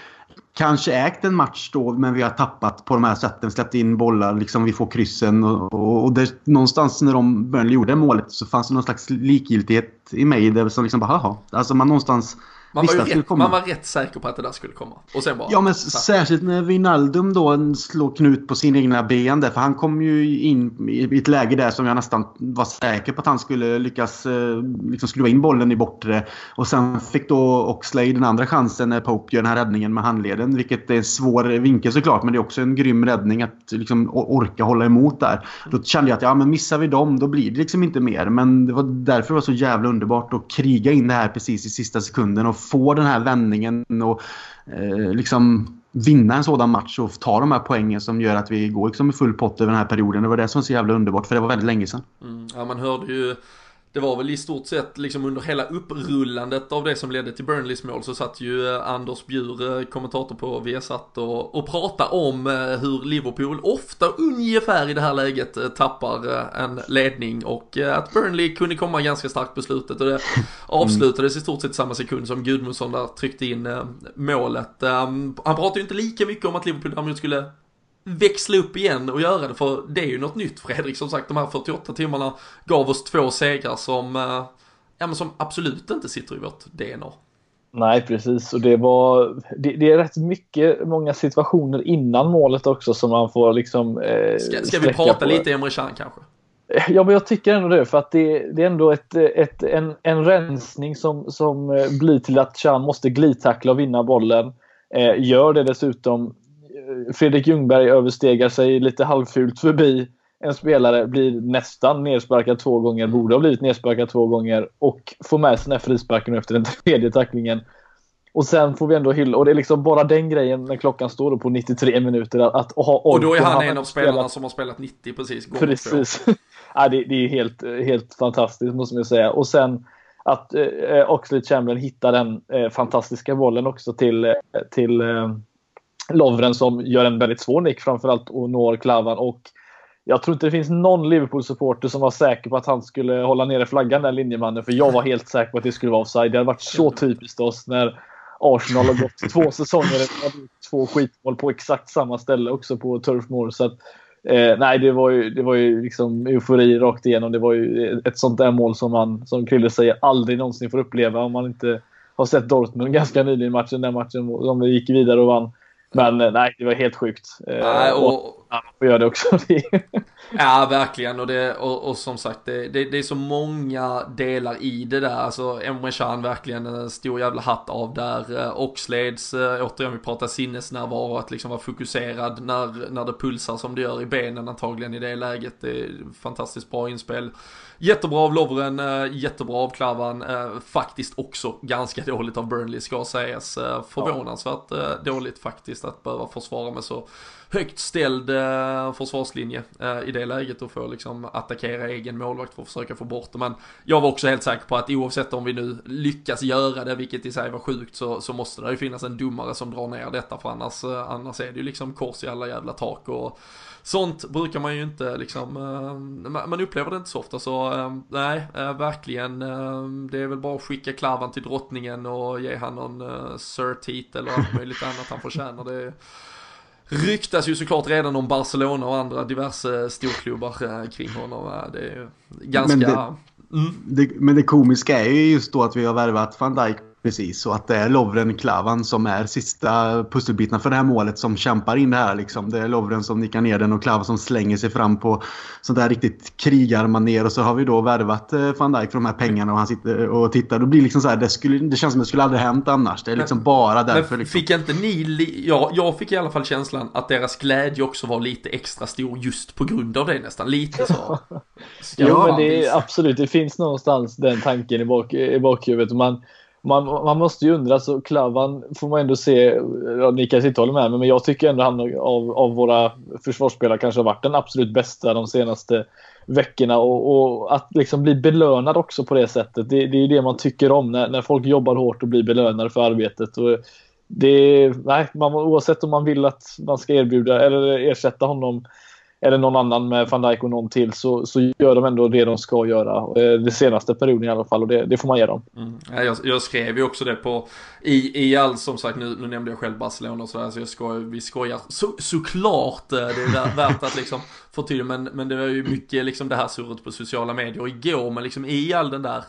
kanske ägt en match då, men vi har tappat på de här sätten. Släppt in bollar, liksom vi får kryssen. Och, och, och någonstans när de Burnley gjorde målet så fanns det någon slags likgiltighet i mig. Där som liksom bara, haha. Alltså man någonstans man var, rätt, man var rätt säker på att det där skulle komma. Och sen bara... Ja, men särskilt när Wijnaldum då slår knut på sina egna ben där. För han kom ju in i ett läge där som jag nästan var säker på att han skulle lyckas eh, liksom skruva in bollen i bortre. Och sen fick då Oxlade den andra chansen när Pope gör den här räddningen med handleden. Vilket är en svår vinkel såklart, men det är också en grym räddning att liksom orka hålla emot där. Då kände jag att ja, men missar vi dem då blir det liksom inte mer. Men det var därför det var så jävla underbart att kriga in det här precis i sista sekunden och få den här vändningen och eh, liksom vinna en sådan match och ta de här poängen som gör att vi går liksom i full pott över den här perioden. Det var det som var så jävla underbart för det var väldigt länge sedan. Mm, ja man hörde ju det var väl i stort sett liksom under hela upprullandet av det som ledde till Burnleys mål så satt ju eh, Anders Bjur, eh, kommentator på Viasat och, och pratade om eh, hur Liverpool ofta ungefär i det här läget tappar en ledning och att Burnley kunde komma ganska starkt på slutet och det avslutades i stort sett samma sekund som Gudmundsson där tryckte in målet. Han pratade ju inte lika mycket om att Liverpool däremot skulle växla upp igen och göra det för det är ju något nytt Fredrik som sagt de här 48 timmarna gav oss två segrar som, eh, ja, som absolut inte sitter i vårt DNA. Nej precis och det var det, det, är rätt mycket många situationer innan målet också som man får liksom eh, Ska, ska vi prata på. lite Emre Can kanske? Ja, men jag tycker ändå det. För att det, det är ändå ett, ett, en, en rensning som, som eh, blir till att Chan måste glidtackla och vinna bollen. Eh, gör det dessutom Fredrik Ljungberg överstegar sig lite halvfult förbi en spelare, blir nästan nedsparkad två gånger, borde ha blivit nedsparkad två gånger och får med sig den här frisparken efter den tredje tacklingen. Och sen får vi ändå hylla, och det är liksom bara den grejen när klockan står på 93 minuter att, att ha Och då är han, han en av spelarna spelat... som har spelat 90 precis. Precis. ja, det, det, är helt, helt fantastiskt måste man säga. Och sen att eh, Oxlade Chamberlain hittar den eh, fantastiska bollen också till, eh, till eh, Lovren som gör en väldigt svår nick framförallt och når Klavan. Och jag tror inte det finns någon Liverpool-supporter som var säker på att han skulle hålla nere flaggan, den linjemannen. För jag var helt säker på att det skulle vara offside. Det hade varit så typiskt oss när Arsenal har gått två säsonger och två skitmål på exakt samma ställe också på Turf Moor. Så att, eh, nej, det var ju, det var ju liksom eufori rakt igenom. Det var ju ett sånt där mål som man, som Krille säger, aldrig någonsin får uppleva om man inte har sett Dortmund ganska nyligen i matchen. Den matchen de gick vidare och vann. Men eh, nej, det var helt sjukt. Eh, nej, och, han får göra det också. ja, verkligen. Och, det, och, och som sagt, det, det, det, är så många delar i det där. Alltså, Emre Can verkligen en stor jävla hatt av där. Eh, Oxlades, återigen vi pratar sinnesnärvaro, att liksom vara fokuserad när, när det pulsar som det gör i benen antagligen i det läget. Det är fantastiskt bra inspel. Jättebra av Lovren, jättebra av Klavan. Faktiskt också ganska dåligt av Burnley ska sägas. Förvånansvärt dåligt faktiskt att behöva försvara med så högt ställd eh, försvarslinje eh, i det läget och få liksom attackera egen målvakt för att försöka få bort det. Men jag var också helt säker på att oavsett om vi nu lyckas göra det, vilket i sig var sjukt, så, så måste det ju finnas en domare som drar ner detta för annars, eh, annars är det ju liksom kors i alla jävla tak och sånt brukar man ju inte liksom, eh, man upplever det inte så ofta så eh, nej, eh, verkligen. Det är väl bara att skicka klavan till drottningen och ge han någon Sir-titel eller allt möjligt annat han förtjänar. Det ryktas ju såklart redan om Barcelona och andra diverse storklubbar kring honom. Det är ju ganska... Men det, mm. det, men det komiska är ju just då att vi har värvat van Dijk Precis, så att det är Lovren Klavan som är sista pusselbiten för det här målet som kämpar in det här. Liksom. Det är Lovren som nickar ner den och Klavan som slänger sig fram på sånt där riktigt krigarmaner. Och så har vi då värvat eh, van Dijk för de här pengarna och han sitter och tittar. Då blir liksom så här, det, skulle, det känns som det skulle aldrig hänt annars. Det är liksom men, bara därför. Liksom. Fick inte ni, ja, jag fick i alla fall känslan att deras glädje också var lite extra stor just på grund av det nästan. Lite så. jo, men det är absolut, det finns någonstans den tanken i, bak, i bakhuvudet. Man, man, man måste ju undra, så Klavan får man ändå se, ja, ni kanske inte håller med mig, men jag tycker ändå han av, av våra försvarsspelare kanske har varit den absolut bästa de senaste veckorna och, och, att liksom bli belönad också på det sättet. Det, det är det man tycker om när, när folk jobbar hårt och blir belönade för arbetet. Och det, nej, man, oavsett om man vill att man ska erbjuda eller ersätta honom eller någon annan med van Dijk och någon till så, så gör de ändå det de ska göra. Eh, det senaste perioden i alla fall och det, det får man ge dem. Mm. Jag, jag, skrev ju också det på i, i all, som sagt nu, nu nämnde jag själv Barcelona och sådär så jag skoj, vi skojar så, såklart eh, det är värt att liksom förtydliga men, men det var ju mycket liksom det här surret på sociala medier igår men liksom i all den där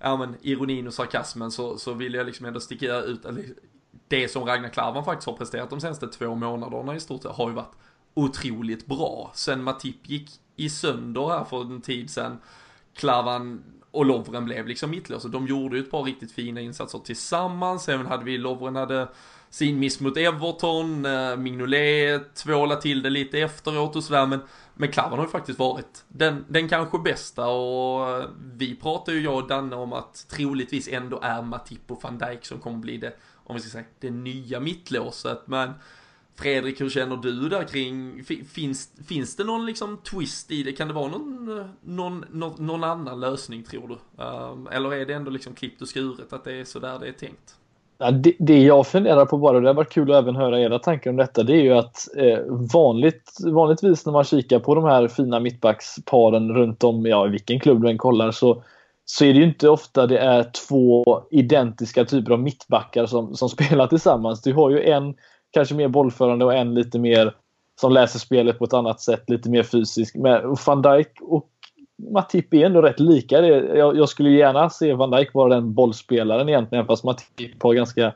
ja, men, ironin och sarkasmen så, så vill jag liksom ändå sticka ut eller, det som Ragnar Klavan faktiskt har presterat de senaste två månaderna i stort sett har ju varit otroligt bra. Sen Matip gick i sönder här för en tid sen, Klavan och Lovren blev liksom mittlösa. De gjorde ju ett par riktigt fina insatser tillsammans. Även hade vi, Lovren hade sin miss mot Everton, eh, Mignolet tvåla till det lite efteråt och sådär. Men, men Klavan har ju faktiskt varit den, den kanske bästa och eh, vi pratar ju jag och Danne om att troligtvis ändå är Matip och van Dijk som kommer bli det, om vi ska säga, det nya mittlåset. Men Fredrik, hur känner du där kring, finns, finns det någon liksom twist i det? Kan det vara någon, eh, någon, någon, någon annan lösning tror du? Um, eller är det ändå liksom klippt och skuret att det är så där det är tänkt? Ja, det, det, jag funderar på bara, och det har varit kul att även höra era tankar om detta, det är ju att eh, vanligt, vanligtvis när man kikar på de här fina mittbacksparen runt om, ja vilken klubb du än kollar, så, så är det ju inte ofta det är två identiska typer av mittbackar som, som spelar tillsammans. Du har ju en kanske mer bollförande och en lite mer som läser spelet på ett annat sätt, lite mer fysisk. Men van Dijk och Matip är ändå rätt lika. Jag, jag skulle gärna se van Dijk vara den bollspelaren egentligen, fast Matip har ganska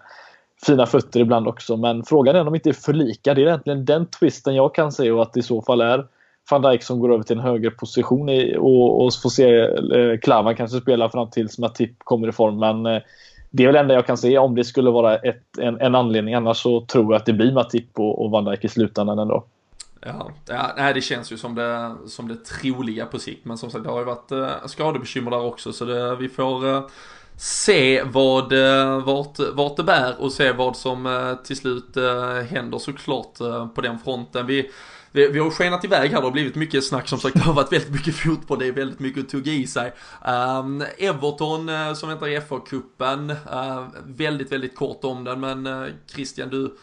fina fötter ibland också. Men frågan är om de inte är för lika. Det är egentligen den twisten jag kan se och att det i så fall är van Dijk som går över till en högre position i, och, och får se eh, Klavan kanske spela fram tills Matip kommer i form. Men eh, det är väl det enda jag kan se om det skulle vara ett, en, en anledning. Annars så tror jag att det blir Matip och, och Van Dijk i slutändan ändå. Ja, ja nej, det känns ju som det, som det troliga på sikt. Men som sagt, det har ju varit eh, skadebekymmer där också. Så det, vi får eh, se vad, eh, vart, vart det bär och se vad som eh, till slut eh, händer såklart eh, på den fronten. Vi vi, vi har skenat iväg här, det har blivit mycket snack som sagt, det har varit väldigt mycket fotboll, det är väldigt mycket att tugga i sig. Um, Everton uh, som väntar i FA-cupen, uh, eh, väldigt, väldigt kort om den, men uh, Christian du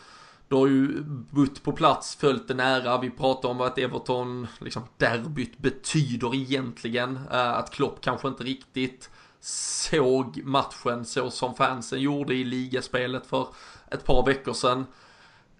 Du har ju bott på plats, följt det nära. Vi pratar om vad ett Everton, liksom derbyt betyder egentligen. Att Klopp kanske inte riktigt såg matchen så som fansen gjorde i ligaspelet för ett par veckor sedan.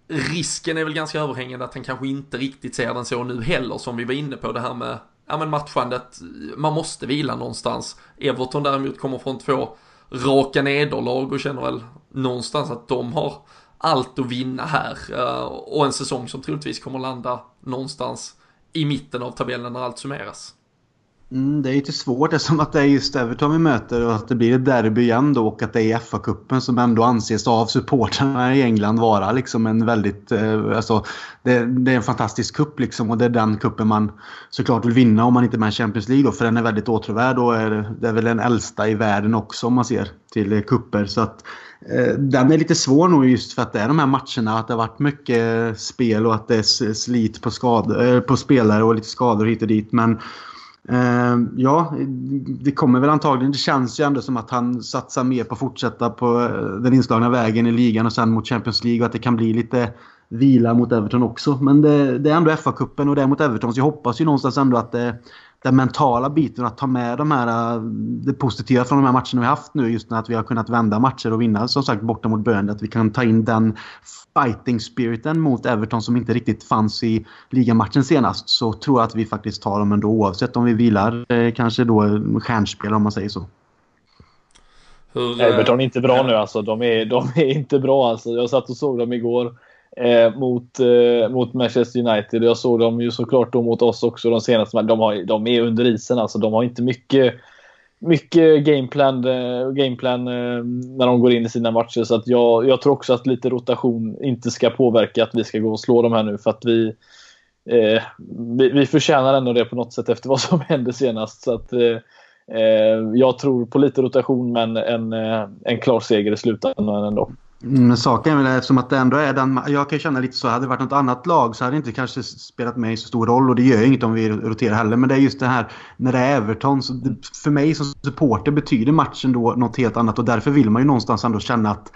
Risken är väl ganska överhängande att han kanske inte riktigt ser den så nu heller som vi var inne på det här med ja men matchandet, man måste vila någonstans. Everton däremot kommer från två raka nederlag och känner väl någonstans att de har allt att vinna här. Eh, och en säsong som troligtvis kommer landa någonstans i mitten av tabellen när allt summeras. Mm, det är lite svårt eftersom att det är just Everton vi möter och att det blir ett derby igen då och att det är FA-cupen som ändå anses av supportrarna i England vara liksom en väldigt... Eh, alltså, det, det, är en fantastisk kupp liksom och det är den kuppen man såklart vill vinna om man inte är med i Champions League då för den är väldigt åtråvärd och är, det är väl den äldsta i världen också om man ser till eh, kupper så att eh, den är lite svår nog just för att det är de här matcherna, att det har varit mycket spel och att det är slit på, skador, eh, på spelare och lite skador hit och dit. Men Ehm, ja, det kommer väl antagligen. Det känns ju ändå som att han satsar mer på att fortsätta på eh, den inslagna vägen i ligan och sen mot Champions League och att det kan bli lite vila mot Everton också. Men det, det är ändå FA-cupen och det är mot Everton så jag hoppas ju någonstans ändå att det, den mentala biten att ta med de här, eh, det positiva från de här matcherna vi haft nu just när att vi har kunnat vända matcher och vinna som sagt borta mot Burnley. Att vi kan ta in den fighting spiriten mot Everton som inte riktigt fanns i ligamatchen senast. Så tror jag att vi faktiskt tar dem ändå oavsett om vi vilar eh, kanske då stjärnspel om man säger så. Hur, Everton är inte bra ja. nu alltså. De är, de är inte bra alltså. Jag satt och såg dem igår eh, mot, eh, mot Manchester United. Jag såg dem ju såklart då mot oss också de senaste. Men de, har, de är under isen alltså. De har inte mycket, mycket gameplan, eh, gameplan eh, när de går in i sina matcher. Så att jag, jag tror också att lite rotation inte ska påverka att vi ska gå och slå dem här nu. För att vi, eh, vi, vi förtjänar ändå det på något sätt efter vad som hände senast. Så att, eh, eh, jag tror på lite rotation men en, en klar seger i slutändan ändå. Mm, saken är väl eftersom att det ändå är den... Jag kan känna lite så. Hade det varit något annat lag så hade det inte kanske spelat mig så stor roll. Och det gör ju inget om vi roterar heller. Men det är just det här när det är Everton. Så det, för mig som supporter betyder matchen då något helt annat. Och därför vill man ju någonstans ändå känna att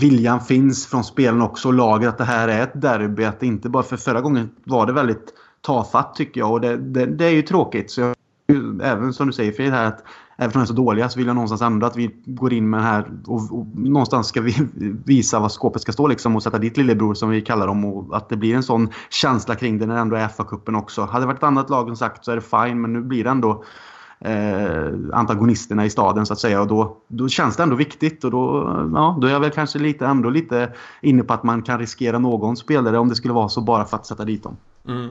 viljan finns från spelen också. Och laget att det här är ett derby. Att det inte bara... För förra gången var det väldigt tafatt tycker jag. Och det, det, det är ju tråkigt. Så jag, även som du säger Fred här att även om de är så dåliga så vill jag någonstans ändå att vi går in med det här och, och någonstans ska vi visa vad skåpet ska stå liksom och sätta dit lillebror som vi kallar dem och att det blir en sån känsla kring det när det ändå är FA-cupen också. Hade det varit ett annat lag som sagt så är det fine men nu blir det ändå eh, antagonisterna i staden så att säga och då, då känns det ändå viktigt och då, ja, då är jag väl kanske lite, ändå lite inne på att man kan riskera någon spelare om det skulle vara så bara för att sätta dit dem. Mm.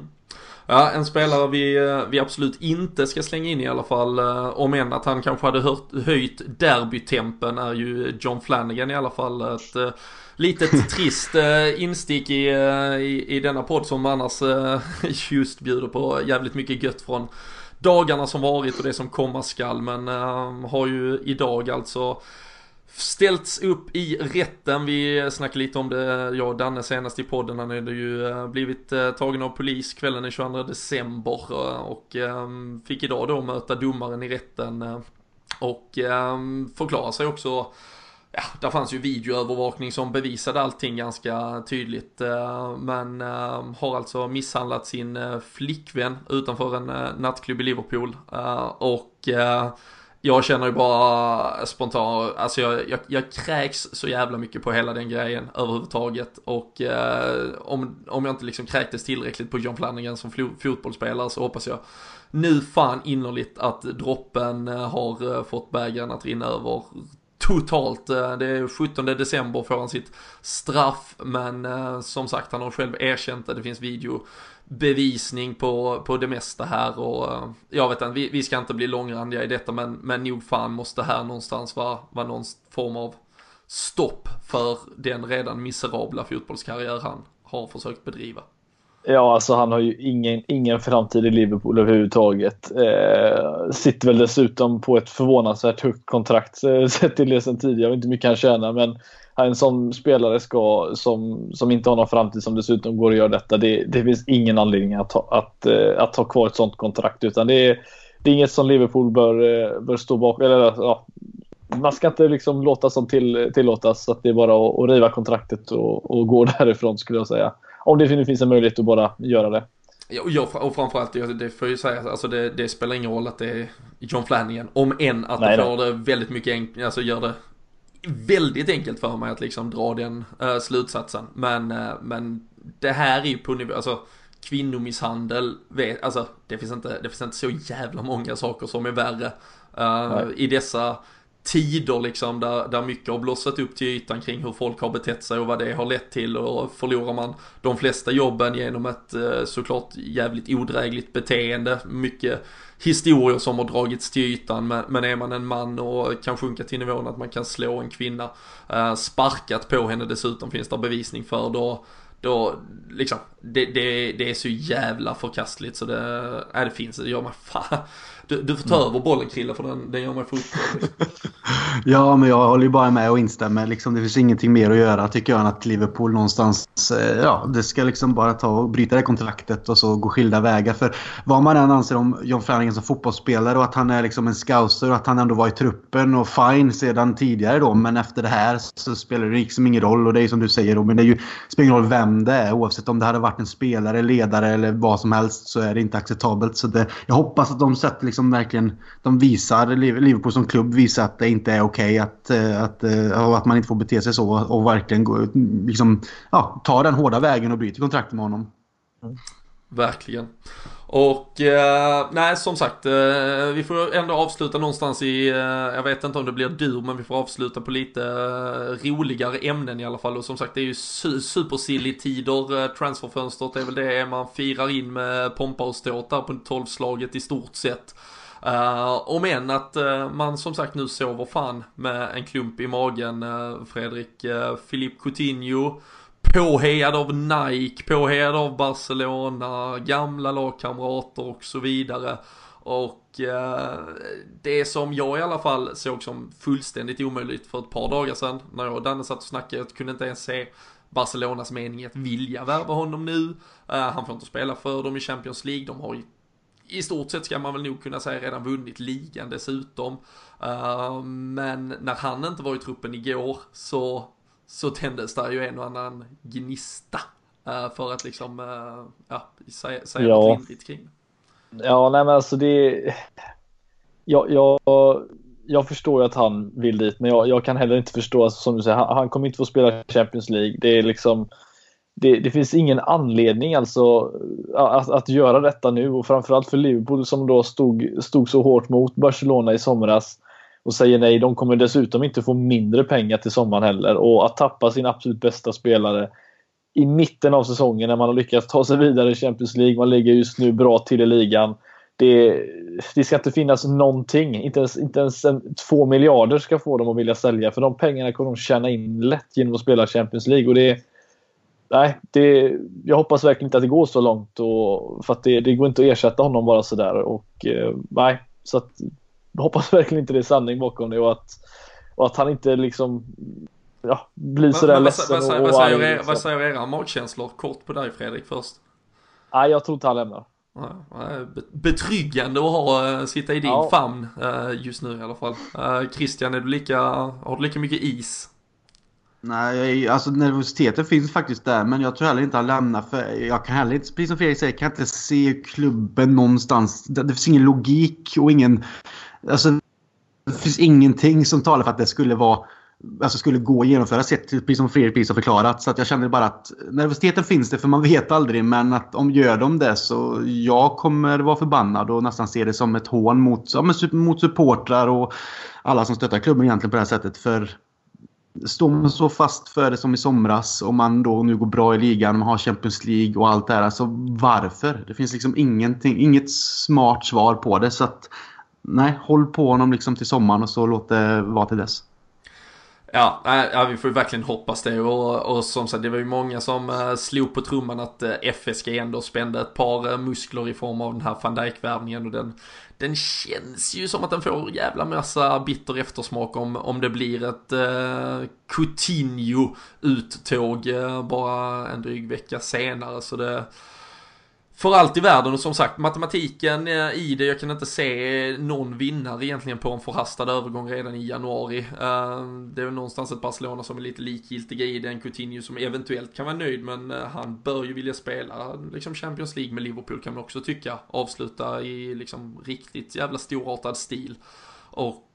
Ja, en spelare vi, eh, vi absolut inte ska slänga in i alla fall, eh, om än att han kanske hade hört, höjt derbytempen är ju John Flanagan i alla fall. Ett uh, litet trist instick i, i, i denna podd som annars just bjuder på jävligt mycket gött från dagarna som varit och det som komma skall. Men har ju idag alltså ställts upp i rätten. Vi snackade lite om det, jag och Danne senast i podden. Han hade ju eh, blivit eh, tagen av polis kvällen den 22 december eh, och ehm, fick idag då möta domaren i rätten och ehm, förklara sig också. Ja, där fanns ju videoövervakning som bevisade allting ganska tydligt. Men ehm, har alltså misshandlat sin flickvän utanför en nattklubb i Liverpool. Och jag känner ju bara spontant, alltså jag, jag, jag kräks så jävla mycket på hela den grejen överhuvudtaget. Och eh, om, om jag inte liksom kräktes tillräckligt på John Flanagan som fotbollsspelare så hoppas jag nu fan innerligt att droppen eh, har eh, fått bägaren att rinna över totalt. Eh, det är 17 december får han sitt straff, men som sagt han har själv erkänt att det finns video bevisning på, på det mesta här och eh, jag vet inte, vi, vi ska inte bli långrandiga i detta men, men nog fan måste här någonstans vara, vara någon form av stopp för den redan miserabla fotbollskarriär han har försökt bedriva. Ja, alltså han har ju ingen, ingen framtid i Liverpool överhuvudtaget. Eh, sitter väl dessutom på ett förvånansvärt högt kontrakt eh, sett till det sen tidigare. och inte mycket han tjänar men en sån spelare ska, som, som inte har någon framtid som dessutom går att göra detta. Det, det finns ingen anledning att ha, att, eh, att ha kvar ett sånt kontrakt utan det är, det är inget som Liverpool bör, eh, bör stå bakom. Eller, ja, man ska inte liksom låta sånt till, tillåtas så att det är bara att, att riva kontraktet och, och gå därifrån skulle jag säga. Om det nu finns en möjlighet att bara göra det. Ja, och framförallt, det får ju säga, alltså det, det, spelar ingen roll att det är John Flanagan. Om än att nej, det får det väldigt mycket alltså gör det väldigt enkelt för mig att liksom dra den uh, slutsatsen. Men, uh, men det här är ju på nivå, alltså kvinnomisshandel, vet, alltså det finns, inte, det finns inte så jävla många saker som är värre uh, i dessa tider liksom där, där mycket har blossat upp till ytan kring hur folk har betett sig och vad det har lett till och förlorar man de flesta jobben genom ett såklart jävligt odrägligt beteende, mycket historier som har dragits till ytan men, men är man en man och kan sjunka till nivån att man kan slå en kvinna, eh, sparkat på henne dessutom finns det bevisning för då då, liksom, det, det, det är så jävla förkastligt så det, nej det finns, det gör mig fan, du, du får ta mm. över bollen Krille för den, den gör mig upprörd. ja, men jag håller ju bara med och instämmer. Liksom, det finns ingenting mer att göra tycker jag än att Liverpool någonstans, eh, ja, det ska liksom bara ta och bryta det kontraktet och så gå skilda vägar. För vad man än anser om John Flanagan som fotbollsspelare och att han är liksom en scouser och att han ändå var i truppen och fine sedan tidigare då. Men efter det här så spelar det liksom ingen roll och det är som du säger Robin, det är ju, spelar ingen roll vem det är. Oavsett om det hade varit en spelare, ledare eller vad som helst så är det inte acceptabelt. Så det, jag hoppas att de sätter liksom verkligen de visar, Liverpool som klubb visar att det inte är okej okay att, eh, att, eh, att man inte får bete sig så och verkligen gå, liksom, ja, ta den hårda vägen och bryta kontraktet med honom. Mm. Verkligen. Och eh, nej som sagt, eh, vi får ändå avsluta någonstans i, eh, jag vet inte om det blir dur men vi får avsluta på lite eh, roligare ämnen i alla fall. Och som sagt det är ju su supersilly tider, eh, transferfönstret är väl det man firar in med pompa och ståt där på tolvslaget i stort sett. Uh, om än att uh, man som sagt nu sover fan med en klump i magen, uh, Fredrik. Uh, Philippe Coutinho, påhejad av Nike, påhejad av Barcelona, gamla lagkamrater och så vidare. Och eh, det som jag i alla fall såg som fullständigt omöjligt för ett par dagar sedan, när jag och Danne satt och snackade, jag kunde inte ens se Barcelonas mening att vilja värva honom nu. Eh, han får inte spela för dem i Champions League, de har ju i stort sett ska man väl nog kunna säga redan vunnit ligan dessutom. Uh, men när han inte var i truppen igår så, så tändes där ju en och annan gnista. Uh, för att liksom, uh, ja, säga, säga ja. något lindrigt kring Ja, nej men alltså det... Jag, jag, jag förstår ju att han vill dit, men jag, jag kan heller inte förstå, alltså, som du säger, han, han kommer inte få spela Champions League. Det är liksom det, det, finns ingen anledning alltså att, att göra detta nu och framförallt för Liverpool som då stod, stod så hårt mot Barcelona i somras och säger nej. De kommer dessutom inte få mindre pengar till sommaren heller och att tappa sin absolut bästa spelare i mitten av säsongen när man har lyckats ta sig vidare i Champions League. Man ligger just nu bra till i ligan. Det, det ska inte finnas någonting. Inte ens, inte ens en, två miljarder ska få dem att vilja sälja för de pengarna kommer de tjäna in lätt genom att spela Champions League. Och det, nej, det, jag hoppas verkligen inte att det går så långt. Och, för att det, det går inte att ersätta honom bara sådär. Och, eh, nej, så att, jag hoppas verkligen inte det är sanning bakom det och att, och att han inte liksom ja, blir sådär men, ledsen. Vad, vad, vad, säger, er, vad säger era magkänslor kort på dig Fredrik först? Nej, jag tror inte han lämnar. Betryggande att ha, eh, sitta i din ja. famn eh, just nu i alla fall. Christian, är du lika, har du lika mycket is? Nej, alltså nervositeten finns faktiskt där. Men jag tror heller inte han lämnar. För jag kan heller inte, precis som Fredrik säger, kan inte se klubben någonstans. Det, det finns ingen logik och ingen... Alltså, det finns ingenting som talar för att det skulle vara alltså skulle gå att genomföra sett precis som Fredrik precis har förklarat. Så att jag känner bara att nervositeten finns det för man vet aldrig. Men att om gör de det så jag kommer vara förbannad och nästan se det som ett hån mot, ja, mot supportrar och alla som stöttar klubben egentligen på det här sättet. För står man så fast för det som i somras och man då nu går bra i ligan, man har Champions League och allt det här. Alltså varför? Det finns liksom ingenting, inget smart svar på det. Så att nej, håll på honom liksom till sommaren och så låt det vara till dess. Ja, ja, vi får verkligen hoppas det. Och, och som sagt det var ju många som eh, slog på trumman att eh, FSG ändå spände ett par eh, muskler i form av den här van Dijk-värvningen. Och den, den känns ju som att den får jävla massa bitter eftersmak om, om det blir ett eh, Coutinho uttåg bara en dryg vecka senare. Så det för allt i världen och som sagt matematiken eh, i det, jag kan inte se eh, någon vinnare egentligen på en förhastad övergång redan i januari. Eh, det är väl någonstans ett Barcelona som är lite likgiltiga i det, en Coutinho som eventuellt kan vara nöjd men han bör ju vilja spela liksom Champions League med Liverpool kan man också tycka. Avsluta i liksom riktigt jävla storartad stil. Och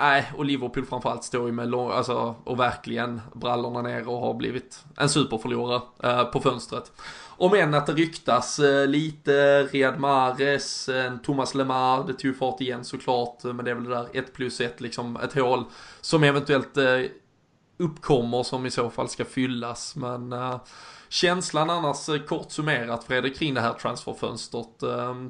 nej, och Liverpool framförallt står ju med lång, alltså, och verkligen brallorna ner och har blivit en superförlorare äh, på fönstret. Om än att det ryktas eh, lite, Riyad Mahrez, Thomas Lemar, det tog fart igen såklart, men det är väl det där 1 plus 1, liksom ett hål som eventuellt eh, uppkommer som i så fall ska fyllas. Men känslan annars kort summerat Fredrik kring det här transferfönstret.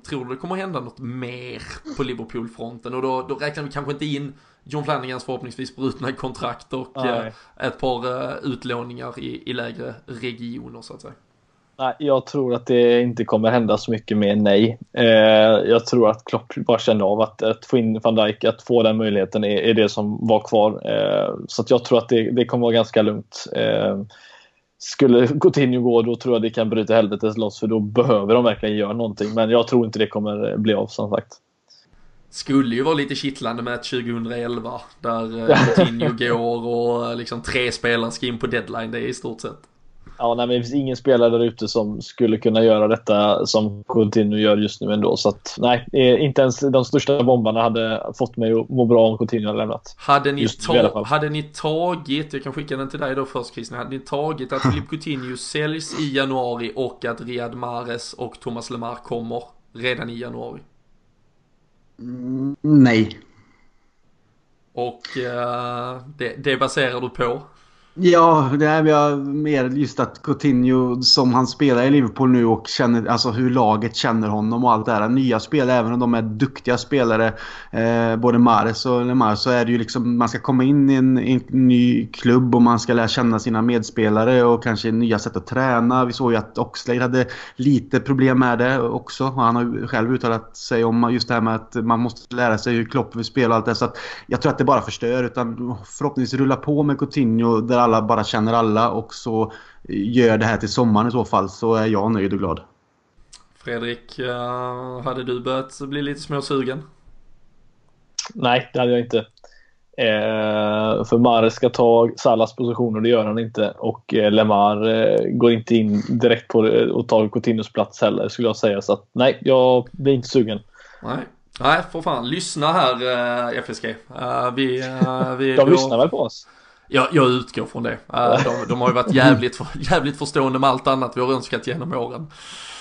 Tror du det kommer hända något mer på Liverpool-fronten? Och då, då räknar vi kanske inte in John Flanagans förhoppningsvis brutna kontrakt och uh, ett par utlåningar i, i lägre regioner så att säga. Nej, jag tror att det inte kommer hända så mycket mer nej. Eh, jag tror att Klopp bara kände av att, att få in van Dijk, att få den möjligheten är, är det som var kvar. Eh, så jag tror att det, det kommer vara ganska lugnt. Eh, skulle Coutinho gå då tror jag det kan bryta helvetes loss för då behöver de verkligen göra någonting. Men jag tror inte det kommer bli av som sagt. Skulle ju vara lite kittlande med ett 2011 där eh, Coutinho går och liksom tre spelare ska in på deadline. Det är i stort sett. Ja, nej, men det finns ingen spelare där ute som skulle kunna göra detta som Coutinho gör just nu ändå. Så att, nej, inte ens de största bombarna hade fått mig att må bra om Coutinho hade lämnat. Hade ni, ta hade ni tagit, jag kan skicka den till dig då först Christian, hade ni tagit att Filip Coutinho säljs i januari och att Riyad Mahrez och Thomas Lemar kommer redan i januari? Mm, nej. Och uh, det, det baserar du på? Ja, det är jag mer just att Coutinho som han spelar i Liverpool nu och känner alltså hur laget känner honom och allt det här. Nya spelare, även om de är duktiga spelare, eh, både Mares och Lemar, så är det ju liksom man ska komma in i en, i en, ny klubb och man ska lära känna sina medspelare och kanske nya sätt att träna. Vi såg ju att Oxlade hade lite problem med det också. Han har själv uttalat sig om just det här med att man måste lära sig hur Klopp vill spela och allt det. Så att jag tror att det bara förstör utan förhoppningsvis rulla på med Coutinho där alla bara känner alla och så gör det här till sommaren i så fall så är jag nöjd och glad. Fredrik, uh, hade du börjat bli lite småsugen? Nej, det hade jag inte. Eh, för Mares ska ta Salas position och det gör han inte. Och eh, Lemar eh, går inte in direkt på och tar Coutinhos plats heller skulle jag säga. Så att, nej, jag blir inte sugen. Nej, nej för fan. Lyssna här eh, FSG. Uh, vi, vi, De lyssnar väl på oss? Jag, jag utgår från det. De, de, har ju varit jävligt, för, jävligt förstående med allt annat vi har önskat genom åren.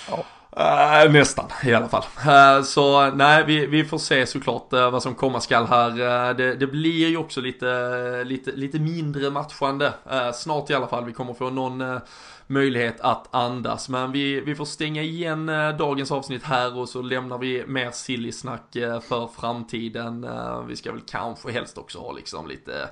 Ja. Uh, nästan i alla fall. Uh, så nej, vi, vi får se såklart uh, vad som komma skall här. Det, det, blir ju också lite, lite, lite mindre matchande. snart i alla fall. Vi kommer få någon möjlighet att andas. Men vi, vi får stänga igen eh, dagens avsnitt här och så lämnar vi mer silly-snack eh, för framtiden. Eh, vi ska väl kanske helst också ha liksom lite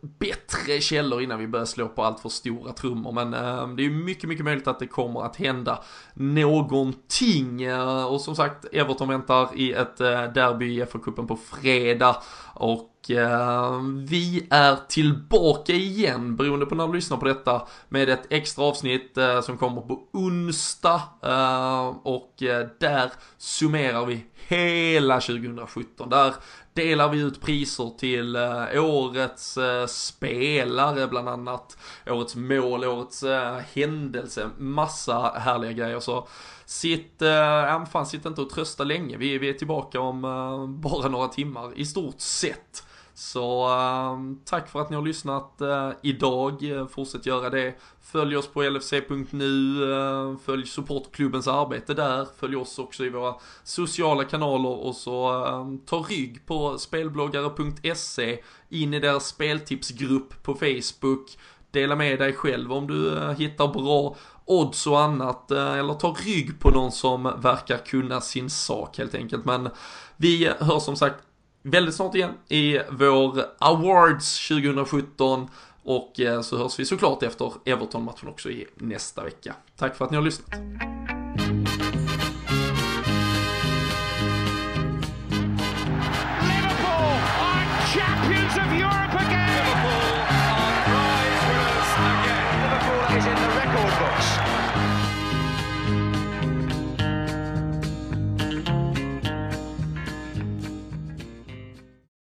bättre källor innan vi börjar slå på allt för stora trummor. Men det är mycket, mycket möjligt att det kommer att hända någonting. Och som sagt, Everton väntar i ett derby i FA-cupen på fredag. Och eh, vi är tillbaka igen, beroende på när du lyssnar på detta, med ett extra avsnitt eh, som kommer på onsdag. Eh, och eh, där summerar vi hela 2017. Där delar vi ut priser till eh, årets eh, spelare bland annat. Årets mål, årets eh, händelse, massa härliga grejer. Så Sitt, äh, fan, sitt inte och trösta länge. Vi, vi är tillbaka om äh, bara några timmar i stort sett. Så äh, tack för att ni har lyssnat äh, idag. Fortsätt göra det. Följ oss på lfc.nu. Äh, ehm, följ supportklubbens arbete där. Följ oss också i våra sociala kanaler och så ehm, ta rygg på spelbloggare.se. In i deras speltipsgrupp på Facebook. Dela med dig själv om du eh, hittar bra odds och annat eh, eller ta rygg på någon som verkar kunna sin sak helt enkelt. Men vi hör som sagt väldigt snart igen i vår Awards 2017 och eh, så hörs vi såklart efter Everton-matchen också i nästa vecka. Tack för att ni har lyssnat.